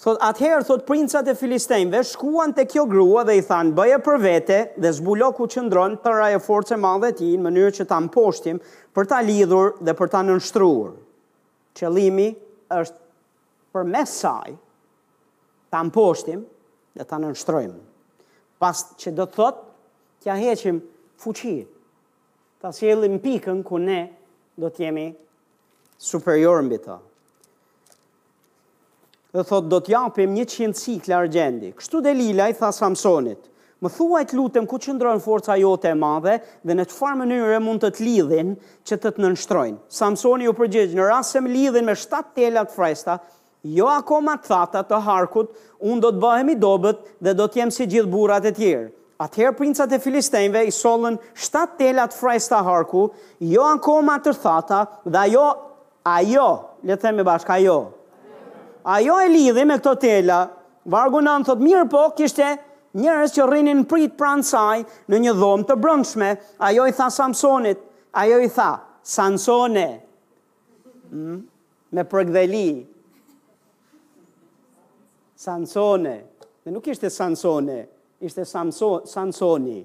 Thotë, atëherë, thotë, princat e filistenjve shkuan te kjo grua dhe i thanë, bëje për vete dhe zbulo ku qëndron tërë ajo forcë e madhe e tij në mënyrë që ta mposhtim për ta lidhur dhe për ta nënshtruar. Qëlimi është përmes saj ta mposhtim dhe ta nënshtrojmë. Pas që do të thotë, t'ia heqim fuqi, ta sjellim n'pikën ku ne do të jemi superiorë mbi të. Dhe thotë do të japim 100 sikla argjendi. Kështu Delila i tha Samsonit, Më thuaj të lutem ku qëndron forca jote e madhe dhe në çfarë mënyre mund të të lidhin që të të nënshtrojnë. Samsoni u përgjigj, në rast se më lidhin me shtatë tela të freskëta, Jo akoma të thata të harkut, unë do të bëhem i dobët dhe do të jem si gjithë burrat e tjerë. Atëherë princat e filistenjve i sollën shtatë tela të freskëta harku, jo akoma të thata, dhe ajo, ajo, le ta themi bashkë, ajo, ajo e lidhi me këto tela. Vargu nëntë thotë, Mirëpo kishte njerëz që rrinin në pritë pranë saj në një dhomë të brendshme. Ajo i tha Samsonit, ajo i tha, Samson, Mm? Me përkëdheli. Sansone. Dhe nuk ishte Sansone, ishte Samso, Sansoni.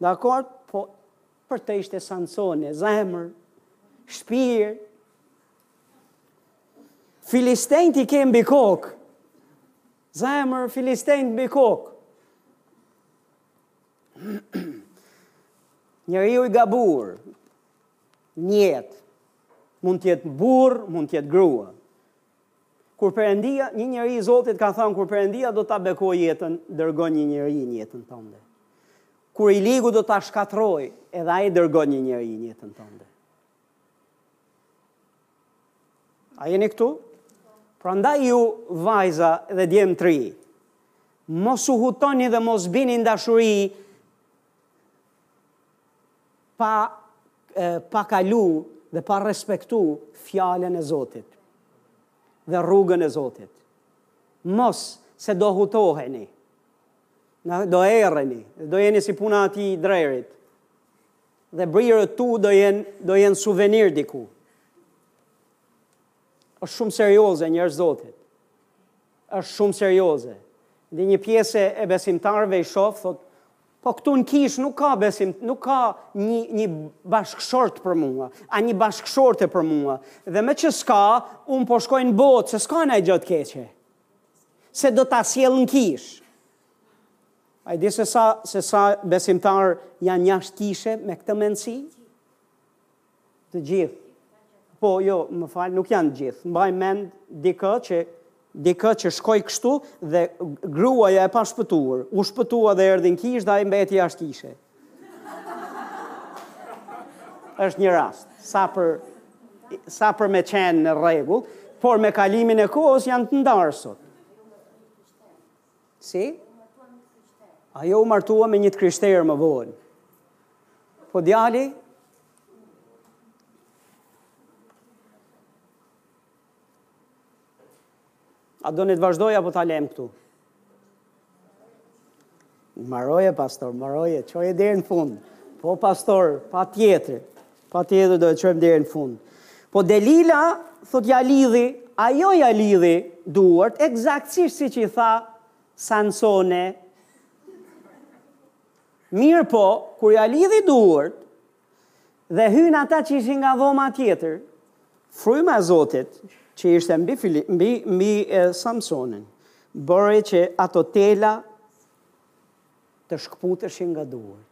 Dakord, po për të ishte Sansone, zemër, shpirt. Filistenjtë i ke mbi kokë. Zemër, filistenjtë mbi kokë. Njeriu i gabuar, N'jetë. Mund të jetë burrë, mund të jetë grua. Kur Perëndia, një njeri i Zotit ka thënë kur Perëndia do ta bekojë jetën, dërgon një njeri në jetën tënde. Kur i ligu do ta shkatërrojë, edhe ai dërgon një njeri në jetën tënde. A jeni këtu? Prandaj ju vajza dhe djem të rinj, mos u hutoni dhe mos bini n'dashuri pa pa kalu dhe pa respektu fjalën e Zotit dhe rrugën e Zotit. Mos se do hutoheni, do erreni, do jeni si puna e atij drerit, dhe brirët tu do jenë do jenë suvenir diku. Është shumë serioze njerëz të Zotit. Është shumë serioze. Dhe një pjesë e besimtarëve i shoh thotë Po këtu në kishë nuk ka besim, nuk ka një, një bashkëshort për mua, a një bashkëshorte për mua. Dhe meqë s'ka, unë po shkoj në botë, se s'ka ndonjë gjë të keqe. Se do ta sjell në kishë. A i di se sa, se sa besimtarë janë jashtë kishe me këtë mendësi? Të gjithë. Po, jo, më fal, nuk janë të gjithë. Mbaj mend dikë që dikë që shkoi kështu dhe gruaja e pashpëtuar. U shpëtua dhe erdhi në kishë dhe ai mbeti jashtë kishe. Është një rast. Sa për sa për me qenë në rregull, por me kalimin e kohës janë të ndarë sot. Si? Ajo u martua me një të krishterë më vonë. Po djali? A doni të vazhdoj apo ta lem këtu? Maroje, pastor, maroje, çoje deri në fund. Po, pastor, patjetër. Patjetër do e çojmë deri në fund. Po Delila thotë ja lidhi, ajo ja lidhi duart ekzaktësisht siç i tha Samsoni. Mirëpo, kur ja lidhi duart dhe hynë ata që ishin nga dhoma tjetër, fryma e Zotit që ishte mbi mbi mbi Samsonin, bëri që ato tela të shkëputeshin nga duart.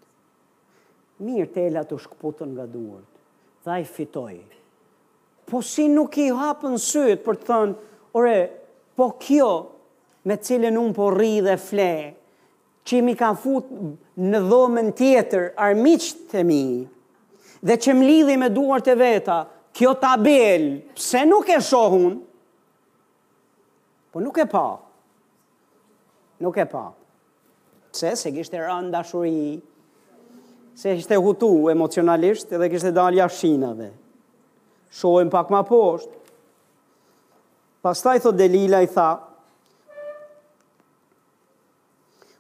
Mirë, telat u shkëputën nga duart dhe ai fitoi. Po si nuk i hapen sytë për të thënë, ore, po kjo me të cilën unë po rri dhe fle, që m'i ka fut në dhomën tjetër armiqtë e mi, dhe që më lidhi me duart e veta, kjo tabelë, pse nuk e shoh unë? Po nuk e pa. Nuk e pa. Pse se kishte rënë në dashuri, se ishte hutu emocionalisht dhe kishte dalë jashtë shinave. Shohim pak më poshtë. Pastaj thotë Delila i tha,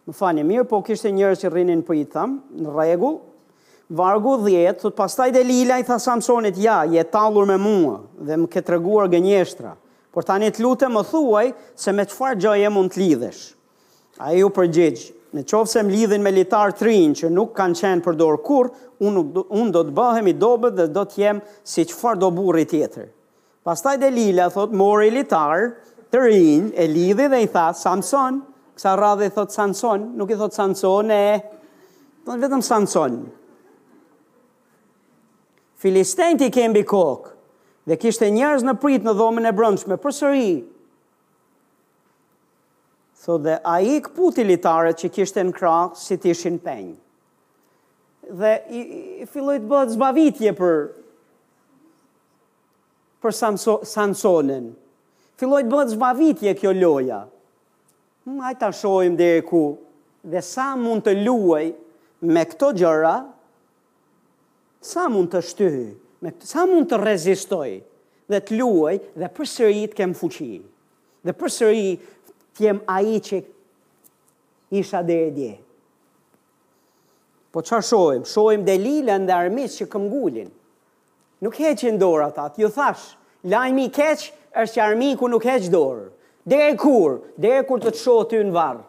Më falni mirëpo kishte njerëz që rrinin për, e thamë, në rregull. Vargu 10, thotë pastaj Delila i tha Samsonit, "Ja, je tallur me mua dhe më ke treguar gënjeshtra, por tani të lutem më thuaj se me çfarë gjëje mund të lidhesh." Ai u përgjigj, Në qoftë se më lidhin me litarë të rinj që nuk kanë qenë përdorur kurrë, unë nuk do, unë do të bëhem i dobët dhe do të jem si çfarëdo burri tjetër. Pastaj Delila, thotë, mori litarë të rinj, e lidhi dhe i tha, Samson, kësaj radhe i thotë Samson, nuk i thotë Samson, e, thotë vetëm Samson. Filistejtë i ke mbi kokë, dhe kishte njerëz në pritë në dhomën e brëndshme, përsëri, Thotë dhe ai i këputi litarët që kishte në krahë si të ishin penj. Dhe i, i filloi të bëhet zbavitje për për Samso, Samsonin. Filloi të bëhet zbavitje kjo loja. Hajt ta shohim deri ku dhe sa mund të luaj me këto gjëra, sa mund të shtyj, me, sa mund të rezistoj dhe të luaj dhe përsëri të kem fuqi. Dhe përsëri të jem ai që isha deri dje. Po çfarë shohim? Shohim Delilën dhe armiqtë që këmbgulin. Nuk heqin dorë ata, ju thashë, lajmi i keq është që armiku nuk heq dorë. Deri kur? Deri kur të të shohë ty në varr.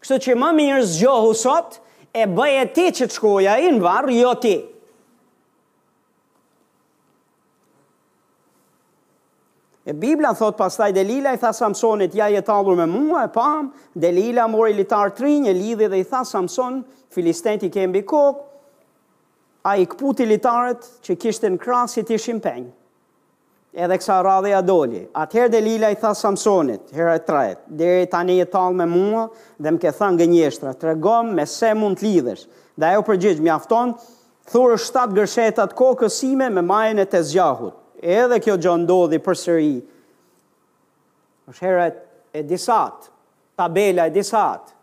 Kështu që më mirë zgjohu sot e bëje ti që të shkojë ai në varr, jo ti. E Bibla thotë pastaj Delila i tha Samsonit, ja je tallur me mua, e pamë, Delila mori litarë të rinj, e lidhi dhe i tha Samson, filistejtë i ke mbi kokë, ai i këputi litarët që kishte në krahë si të ishin penj. Edhe kësaj radhe ia doli. Atëherë Delila i tha Samsonit, hera e tretë, deri tani je tallur me mua dhe më ke thënë gënjeshtra, tregomë me se mund të lidhesh. Dhe ai u përgjigj, mjafton, të thurësh shtatë gërshetat e kokës sime me majën e tezgjahut. Edhe kjo gjë ndodhi përsëri. Është hera e disatë, tabela e disatë,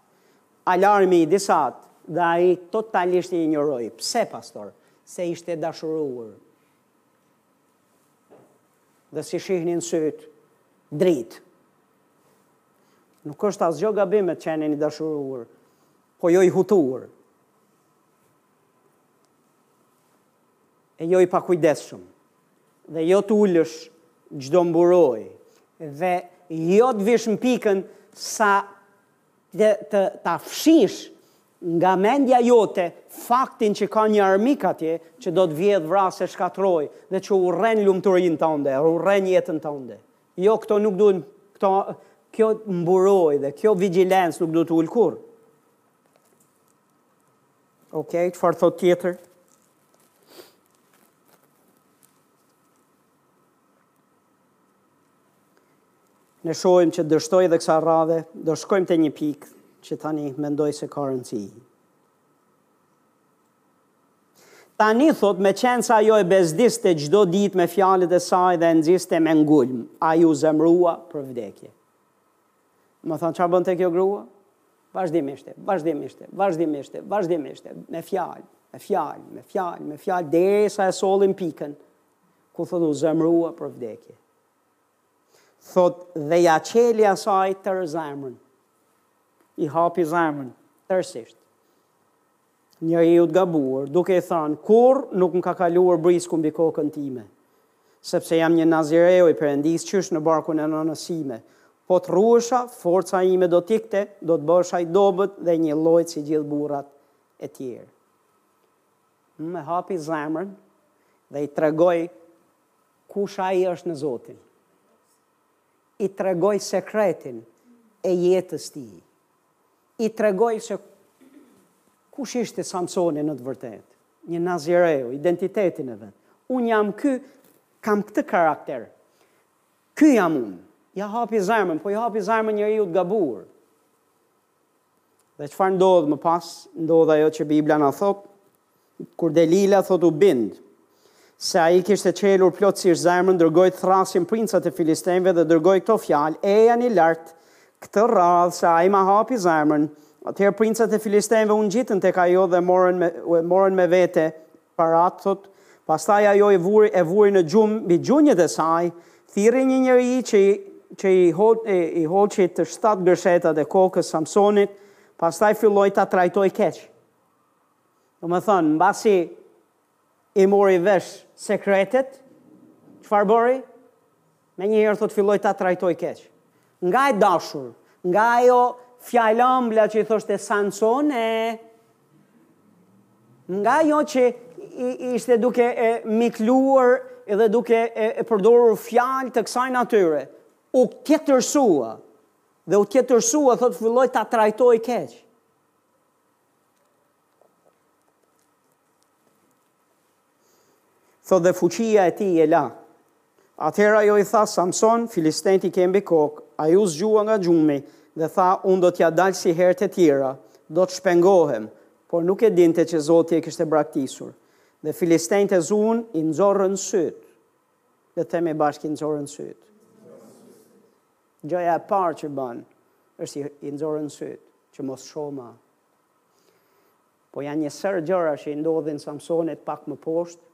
alarmi i disatë dhe ai totalisht e injoroi. Pse, pastor? Se ishte dashuruar. Dhe s'i shihnin sytë dritë. Nuk është asgjë gabim me të qenit i dashuruar, po jo i hutuar. e jo i pakujdesshëm dhe jo të ulësh çdo mburojë dhe jo të vish në pikën sa të, të, ta fshish nga mendja jote faktin që ka një armik atje që do të vjedhë, vrasë e shkatërrojë dhe që urren lumturinë tënde, urren jetën tënde. Jo, këto nuk duhen, këto, kjo mburojë dhe kjo vigjilencë nuk duhet të ulet kurrë. Ok, çfarë thotë tjetër? Ne shohim që dështoi edhe kësaj radhe, do shkojmë te një pikë që tani mendoj se ka rëndësi. Tani thotë meqenëse ajo e bezdiste çdo ditë me fjalët e saj dhe e nxiste me ngulm, ai u zemërua për vdekje. Domethënë, ça bënte kjo grua? Vazhdimisht, vazhdimisht, vazhdimisht, vazhdimisht, me fjalë, me fjalë, me fjalë, me fjalë, derisa e solli në pikën, ku thotë u zemërua për vdekje. Thotë dhe ia çeli asaj tërë zemrën, i hapi zemrën, tërësisht. Njeriut të gabuar, duke i thënë, Kurrë nuk më ka kaluar brisku mbi kokën time, sepse jam një nazireu i Perëndisë qysh në barkun e nënës sime, po të rruhesha, forca ime do të ikte, do të bëhesha i dobët dhe i njëllojtë si gjithë burrat e tjerë. Ëh, e hapi zemrën dhe i tregoi kush ai është në Zotin. I tregoi sekretin e jetës së tij. i tregoi se kush ishte Samsoni në të vërtetë, një nazireu, identitetin e vet. Unë jam ky, kam këtë karakter. Ky jam unë. Ia hapi zemrën, po ia hapi zemrën njeriut të gabuar. Dhe çfarë ndodh më pas? Ndodh ajo që Bibla na thotë, Kur Delila thotë u bind, se ai i kishte çelur plotësisht zemrën, dërgoi të thërrasin princat e filistenjve dhe u dërgoi këto fjalë, Ejani lart këtë radhë, se ai ma hapi zemrën. Atëherë princat e filistenjve u ngjitën tek ajo dhe morën me, e morën me vete paratë, thotë, pastaj ajo i vuri, e vuri në gjumë, mbi gjunjët e saj, thirri një njeri që i, që i, i hoqi të shtatë gërshetat e kokës së Samsonit, pastaj filloi ta trajtojë keq. Domethënë, mbasi i mori vesh sekretet, çfarë bëri? Menjëherë thotë filloi ta trajtojë keq. Nga e dashur, nga ajo fjalë të ëmbla që i thoshte Samsonit, nga ajo që ishte duke e mikluar edhe duke e, e përdorur fjalë të kësaj natyre, u tjetërsua, dhe u tjetërsua, thotë, filloi ta trajtojë keq. Thotë dhe fuqia e tij e la. Atëherë ajo i tha Samson, Filistenjtë i ke mbi kokë, ai u zgjua nga gjumi dhe tha, unë do t'ia dal si herët e tjera, do të shpengohem, por nuk e dinte që Zoti e kishte braktisur. Dhe Filistenjtë e zunë, i nxorrën sytë. E themi bashkë i nxorrën sytë. Gjëja e parë që bën është i nxorrën sytë që mos shohë më. Po janë një sërë gjëra që i ndodhin Samsonit pak më poshtë.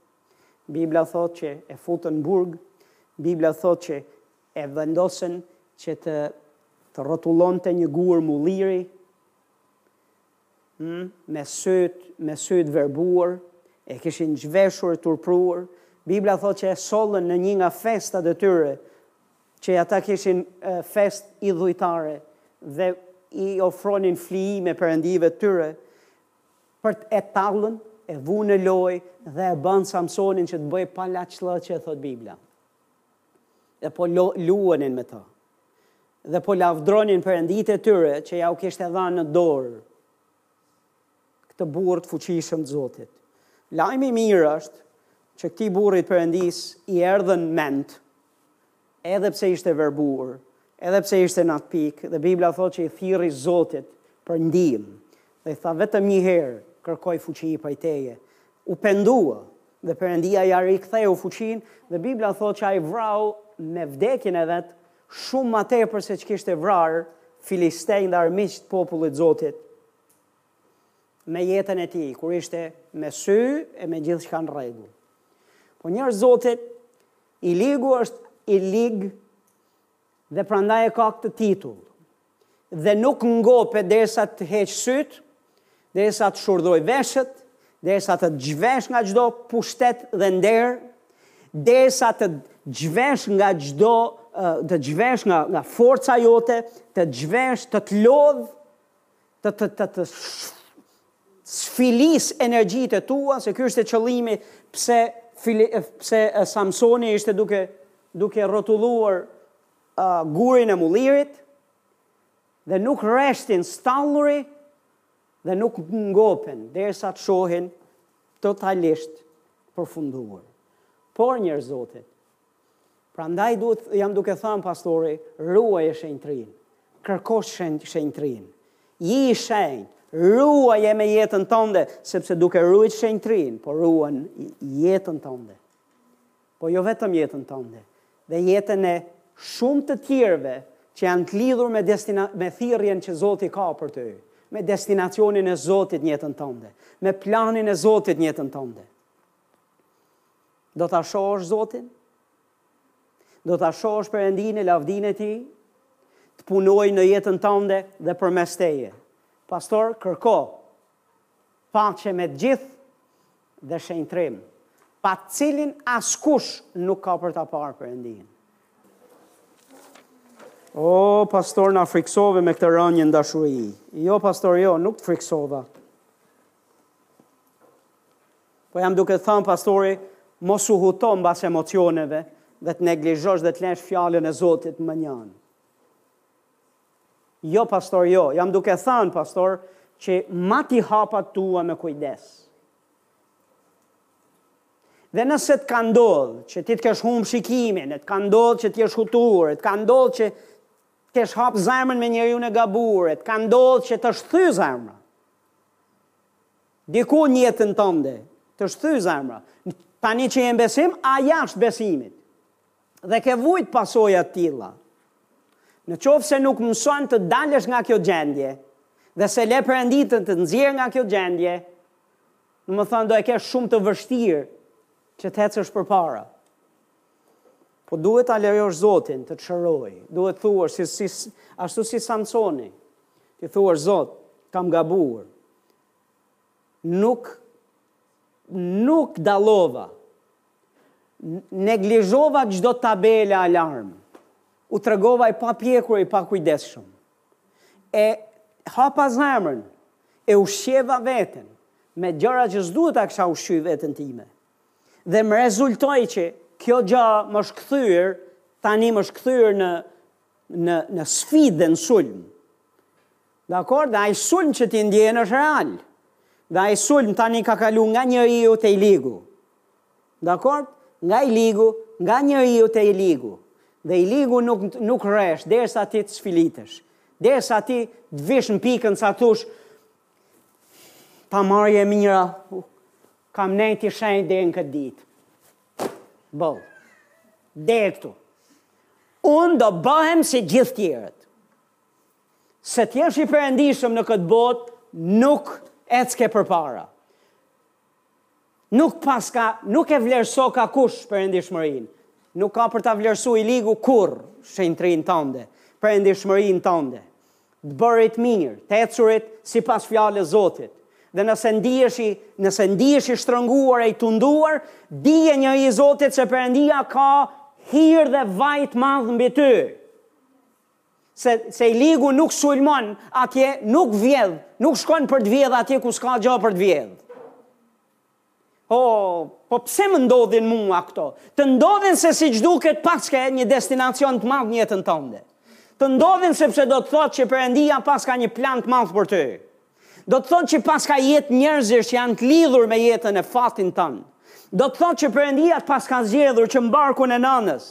Biblia thotë që e futën në burg, Biblia thotë që e vendosën që të të rrotullonte një gur mulliri. Hum, me sytë, me sytë verbuar, e kishin zhveshur e turpruar, Bibla thotë që e sollën në një nga festat e tyre, që ata kishin fest idhujtare dhe i ofronin flijime perëndive të tyre, për ta tallën, e vunë në lojë dhe e bënë Samsonin që të bëjë palaçllëqe, thotë Bibla. Dhe po luanin me të. dhe po lavdronin perënditë e tyre që ja u kishte dhanë në dorë këtë burrë të fuqishëm të Zotit. Lajmi i mirë është që këtij burri të Perëndisë i erdhën mendtë edhe pse ishte verbuar, edhe pse ishte në atë pikë dhe Bibla thotë që i thirri Zotit për ndihmë dhe i tha vetëm një herë kërkoj fuqi prej teje. U pendua, Dhe Perëndia ia riktheu fuqinë, dhe Bibla thotë që ai vrau me vdekjen e vet shumë më tepër se ç'kishte vrarë filistenj dhe armiq të popullit të Zotit me jetën e tij, kur ishte me sy e me gjithçka në rregull. Po njerëz të Zotit, i ligu është i lig Dhe prandaj e ka këtë titull. Dhe nuk ngopet derisa të heqë sytë, derisa të shurdhojë veshët, derisa të zhveshë nga çdo pushtet dhe nder, derisa të zhveshë nga çdo të zhveshë nga nga forca jote, të zhveshë, të të lodhë të të të të sfilitë energjitë e tua, se ky është qëllimi pse, fili, pse Samsoni ishte duke, duke rrotulluar uh, gurin e mullirit, dhe nuk reshtin së talluri, dhe nuk ngopen, derisa të shohin totalisht përfunduar. Por njerëz të Zotit, Prandaj duhet, jam duke thënë pastori, ruaje shenjtërinë. Kërko shenjtërinë. Ji i shenjtë, ruaje me jetën tënde, sepse duke ruajt shenjtërinë, po ruan jetën tënde. Po jo vetëm jetën tënde, dhe jetën e shumë të tjerëve që janë të lidhur me destina me thirrjen që Zoti ka për ty, me destinacionin e Zotit në jetën tënde, me planin e Zotit në jetën tënde. Do ta shohësh Zotin? Do ta shohësh Perëndinë e lavdinë e Tij? Të punojë në jetën tënde dhe përmes teje. Pastor, kërko paqe me të gjithë dhe shenjtrim, pa të cilin askush nuk ka për ta parë Perëndinë. O, pastor, na friksove me këtë rënien në dashuri. Jo, pastor, jo, nuk të friksova. Po jam duke thënë pastor mos u huto mbas emocioneve dhe të neglizhosh dhe të lesh fjalën e Zotit mënjanë. Jo pastor, jo, jam duke thënë pastor që mati hapat tua me kujdes. Dhe nëse të ka ndodhë që ti të kesh humë shikimin, të ka ndodhë që të jesh hutur, të ka ndodhë që të kesh hapë zemrën me njeriun e gabur, të ka ndodhë që të është thy zemra. Diku në jetën tënde, të është thy zemra, tani që je në besim, a jashtë besimit, dhe ke vujt pasoja të tilla. Në qoftë se nuk mëson të dalësh nga kjo gjendje, dhe s'e le Perëndinë të të nxjerrë nga kjo gjendje, domethënë do e kesh shumë të vështirë që të ecësh përpara. Po duhet ta lejosh Zotin të të shëroj, duhet të thuash, si, si, ashtu si Samsoni, të thuash Zot, kam gabuar, nuk nuk dallova. Neglizhova çdo tabelë alarm. U tregova i papjekur, i pakujdesshëm. E hapa zemrën, e ushqeva veten me gjëra që s'duhet ta kisha ushqy veten time. Dhe më rezultoi që kjo gjë më është kthyer, tani më është kthyer në në në sfidë dhe në sulm. Dakor, dhe ai sulm që ti ndjen është real. Dhe ai sulm tani ka kalu nga njeriu te i ligu. Dakor? Nga i ligu, nga njeriu te i ligu. Dhe i ligu nuk nuk rresh derisa ti të sfilitesh. Derisa ti të vish në pikën sa t'thush ta marrë e mira, kam nejt i shenjt deri në këtë ditë. Boll. Deri këtu. Unë do bëhem si gjithë tjerët. Se të jesh i perëndishëm në këtë botë nuk ecke përpara. Nuk paska, nuk e vlerësoka kush perëndishmërinë. Nuk ka për ta vlerësu i ligu kurrë shenjtrinë tënde, perëndishmërinë tënde. Të bërit mirë, të ecurit sipas fjalës Zotit. Dhe nëse ndihesh i, nëse ndihesh i shtrënguar e i tunduar, dije njeri i Zotit se Perëndia ka hir dhe vaj të madh mbi ty. Se, se i ligu nuk sulmon atje, nuk vjedh, nuk shkon për të vjedh atje ku s'ka gjo për të vjedh. Po, po pse më ndodhin mua këto? Të ndodhin se siç duket paske një destinacion të madh në jetën tënde. Të ndodhin sepse do të thotë që Perëndia paska një plan të madh për ty. Do të thotë që paska jetë njerëzish që janë të lidhur me jetën e fatin tënd. Do të thotë që Perëndia të paska zgjedhur që në barkun e nënës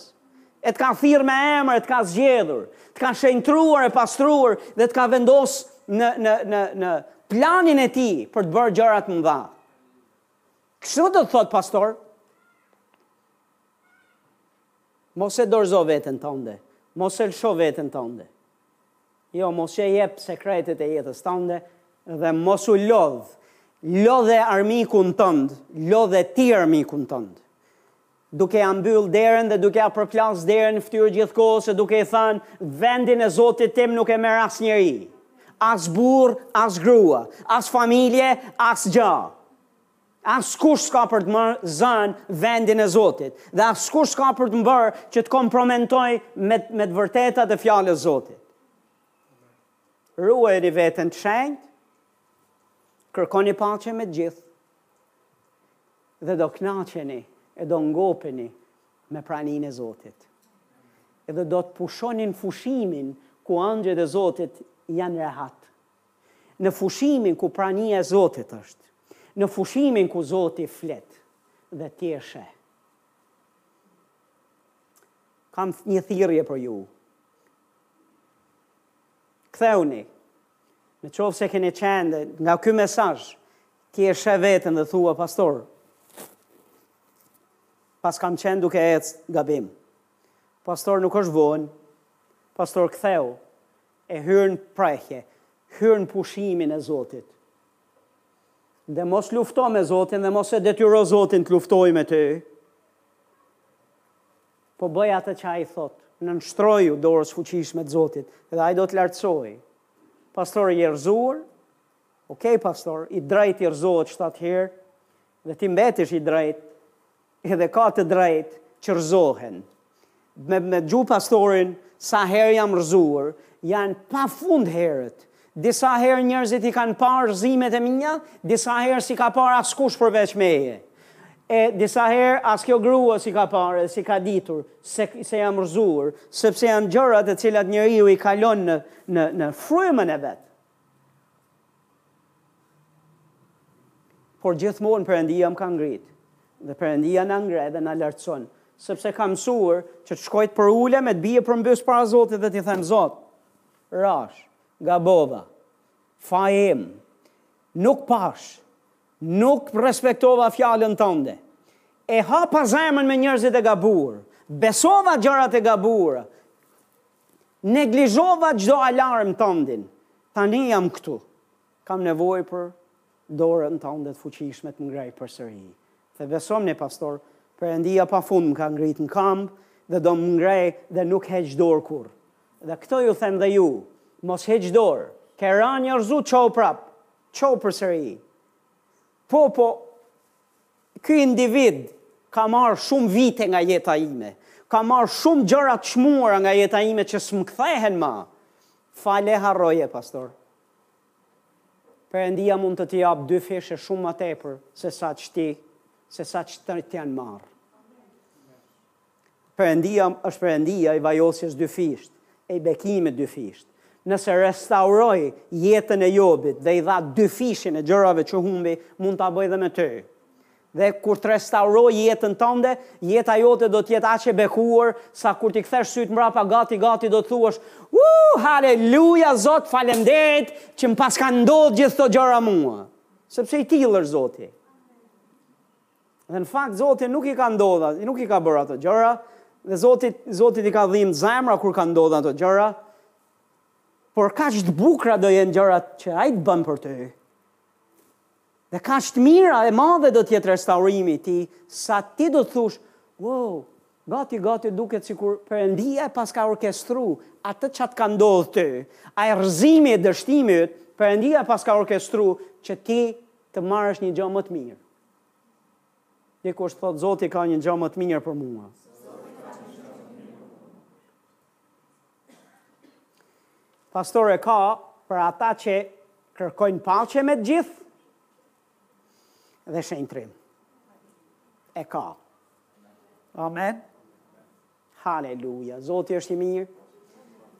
e të ka thirrë me emër, e të ka zgjedhur, të ka shenjtruar e pastruar dhe të ka vendos në në në në planin e tij për të bërë gjëra të mëdha. Ç'është do të thotë pastor. Mos e dorëzo veten tënde, mos e lësho veten tënde. Jo, mos i jep sekretet e jetës tënde dhe mos u lodh. Lodhe armikun tënd, lodhe ti armikun tënd. Duke ia mbyll derën dhe duke ia përplas derën në fytyrë gjithë kohës e duke i thënë, vendin e Zotit tim nuk e merr asnjeri. As burrë, as grua, as familje, asgjë. Askush s'ka për të marrë zënë vendin e Zotit, dhe askush s'ka për të më bërë që të kompromentoj me, me të vërtetat e fjalës Zotit. Ruajeni veten të shenjtë, kërkoni paqe me të gjithë, dhe do knaqeni e do ngopeni me praninë e Zotit. Edhe do të pushoni në fushimin ku engjëjt e Zotit janë rehat. Në fushimin ku prania e Zotit është. Në fushimin ku Zoti flet dhe ti e sheh. Kam një thirrje për ju. Ktheuni. Në qoftë se keni qenë nga ky mesazh, ti e sheh veten dhe thua pastor. Paskam qenë duke ecë gabim. Pastor nuk është vonë. Pastor ktheu. E hyr në prehje, hyr në pushimin e Zotit. Dhe mos lufto me Zotin dhe mos e detyro Zotin të luftojë me ty. Po bëj atë që ai thotë, nënshtroju dorës fuqishme të Zotit dhe ai do të lartësojë. Pastor i rrëzuar, Ok, pastor, i drejti rrëzohet shtatë herë, dhe ti mbetesh i drejtë, Edhe ka të drejtë që rrëzohen. Me, me dëgju pastorin sa herë jam rrëzuar, janë pa fund herët. Disa herë njerëzit i kanë parë rrëzimet e mia, disa herë s'i ka parë askush përveç meje. E disa herë as kjo grua s'i ka parë dhe s'i ka ditur se se jam rrëzuar, sepse janë gjëra të cilat njeriu i kalon në në në frymën e vet. Por gjithmonë Perëndia më ka ngrit dhe Perëndia na ngre dhe na lartëson, sepse kam mësuar që të shkoj të përulem e të bie përmbys para Zotit dhe t'i them Zot, rashë, gabova, faji im, nuk pashë, nuk respektova fjalën tënde, e hapa zemrën me njerëzit e gabuar, besova gjërat e gabuara, Neglizhova çdo alarm tëndin. Tani jam këtu. Kam nevojë për dorën tënde të fuqishme të më ngrejë përsëri. Dhe besomëni pastor, Perëndia pa fund më ka ngrit në këmbë dhe do më ngrejë dhe nuk heq dorë kurrë. Dhe këtë ju them dhe ju, mos heq dorë. Ke ra një herë, çohu prapë. Çohu përsëri. Po po Ky individ ka marrë shumë vite nga jeta ime, ka marrë shumë gjëra të çmuara nga jeta ime që s'më kthehen më. Fale e harroje, pastor. Perëndia mund të t'i japë dyfish e shumë më tepër se sa ç'ti, se sa ç'të janë marrë. Perëndia është Perëndia i vajosjes dyfishtë, i bekimit dyfishtë. Nëse restauroi jetën e Jobit dhe i dha dyfishin e gjërave që humbi, mund ta bëjë dhe me ty. Dhe kur të restaurojë jetën tënde, jeta jote do të jetë aq e bekuar sa kur t'i kthesh sytë mbrapa gati gati do të thuash, Woo! Haleluja Zot, faleminderit që më paskan ndodhur gjithë këto gjëra mua. Sepse i tillë është Zoti. Dhe në fakt Zoti nuk i ka ndodh, nuk i ka bërë ato gjëra, dhe Zoti Zotit i ka dhimbë zemra kur ka ndodhur ato gjëra. Por kaq të bukura do jenë gjërat që ai do bëjë për ty. Dhe kaq e mirë e madhe do të jetë restaurimi i tij, sa ti do të thosh, "Wow, gati gati duket sikur Perëndia e paska orkestruar atë ça t'ka ndodhur ty. Ai rrëzimi e dështimi, Perëndia e paska orkestruar që ti të marrësh një gjë më të mirë." Dikush thotë Zoti ka një gjë më të mirë për mua. Pastor e ka për ata që kërkojnë paqe me të gjithë dhe shenjtërim. E ka. Amen. Haleluja. Zoti është i mirë.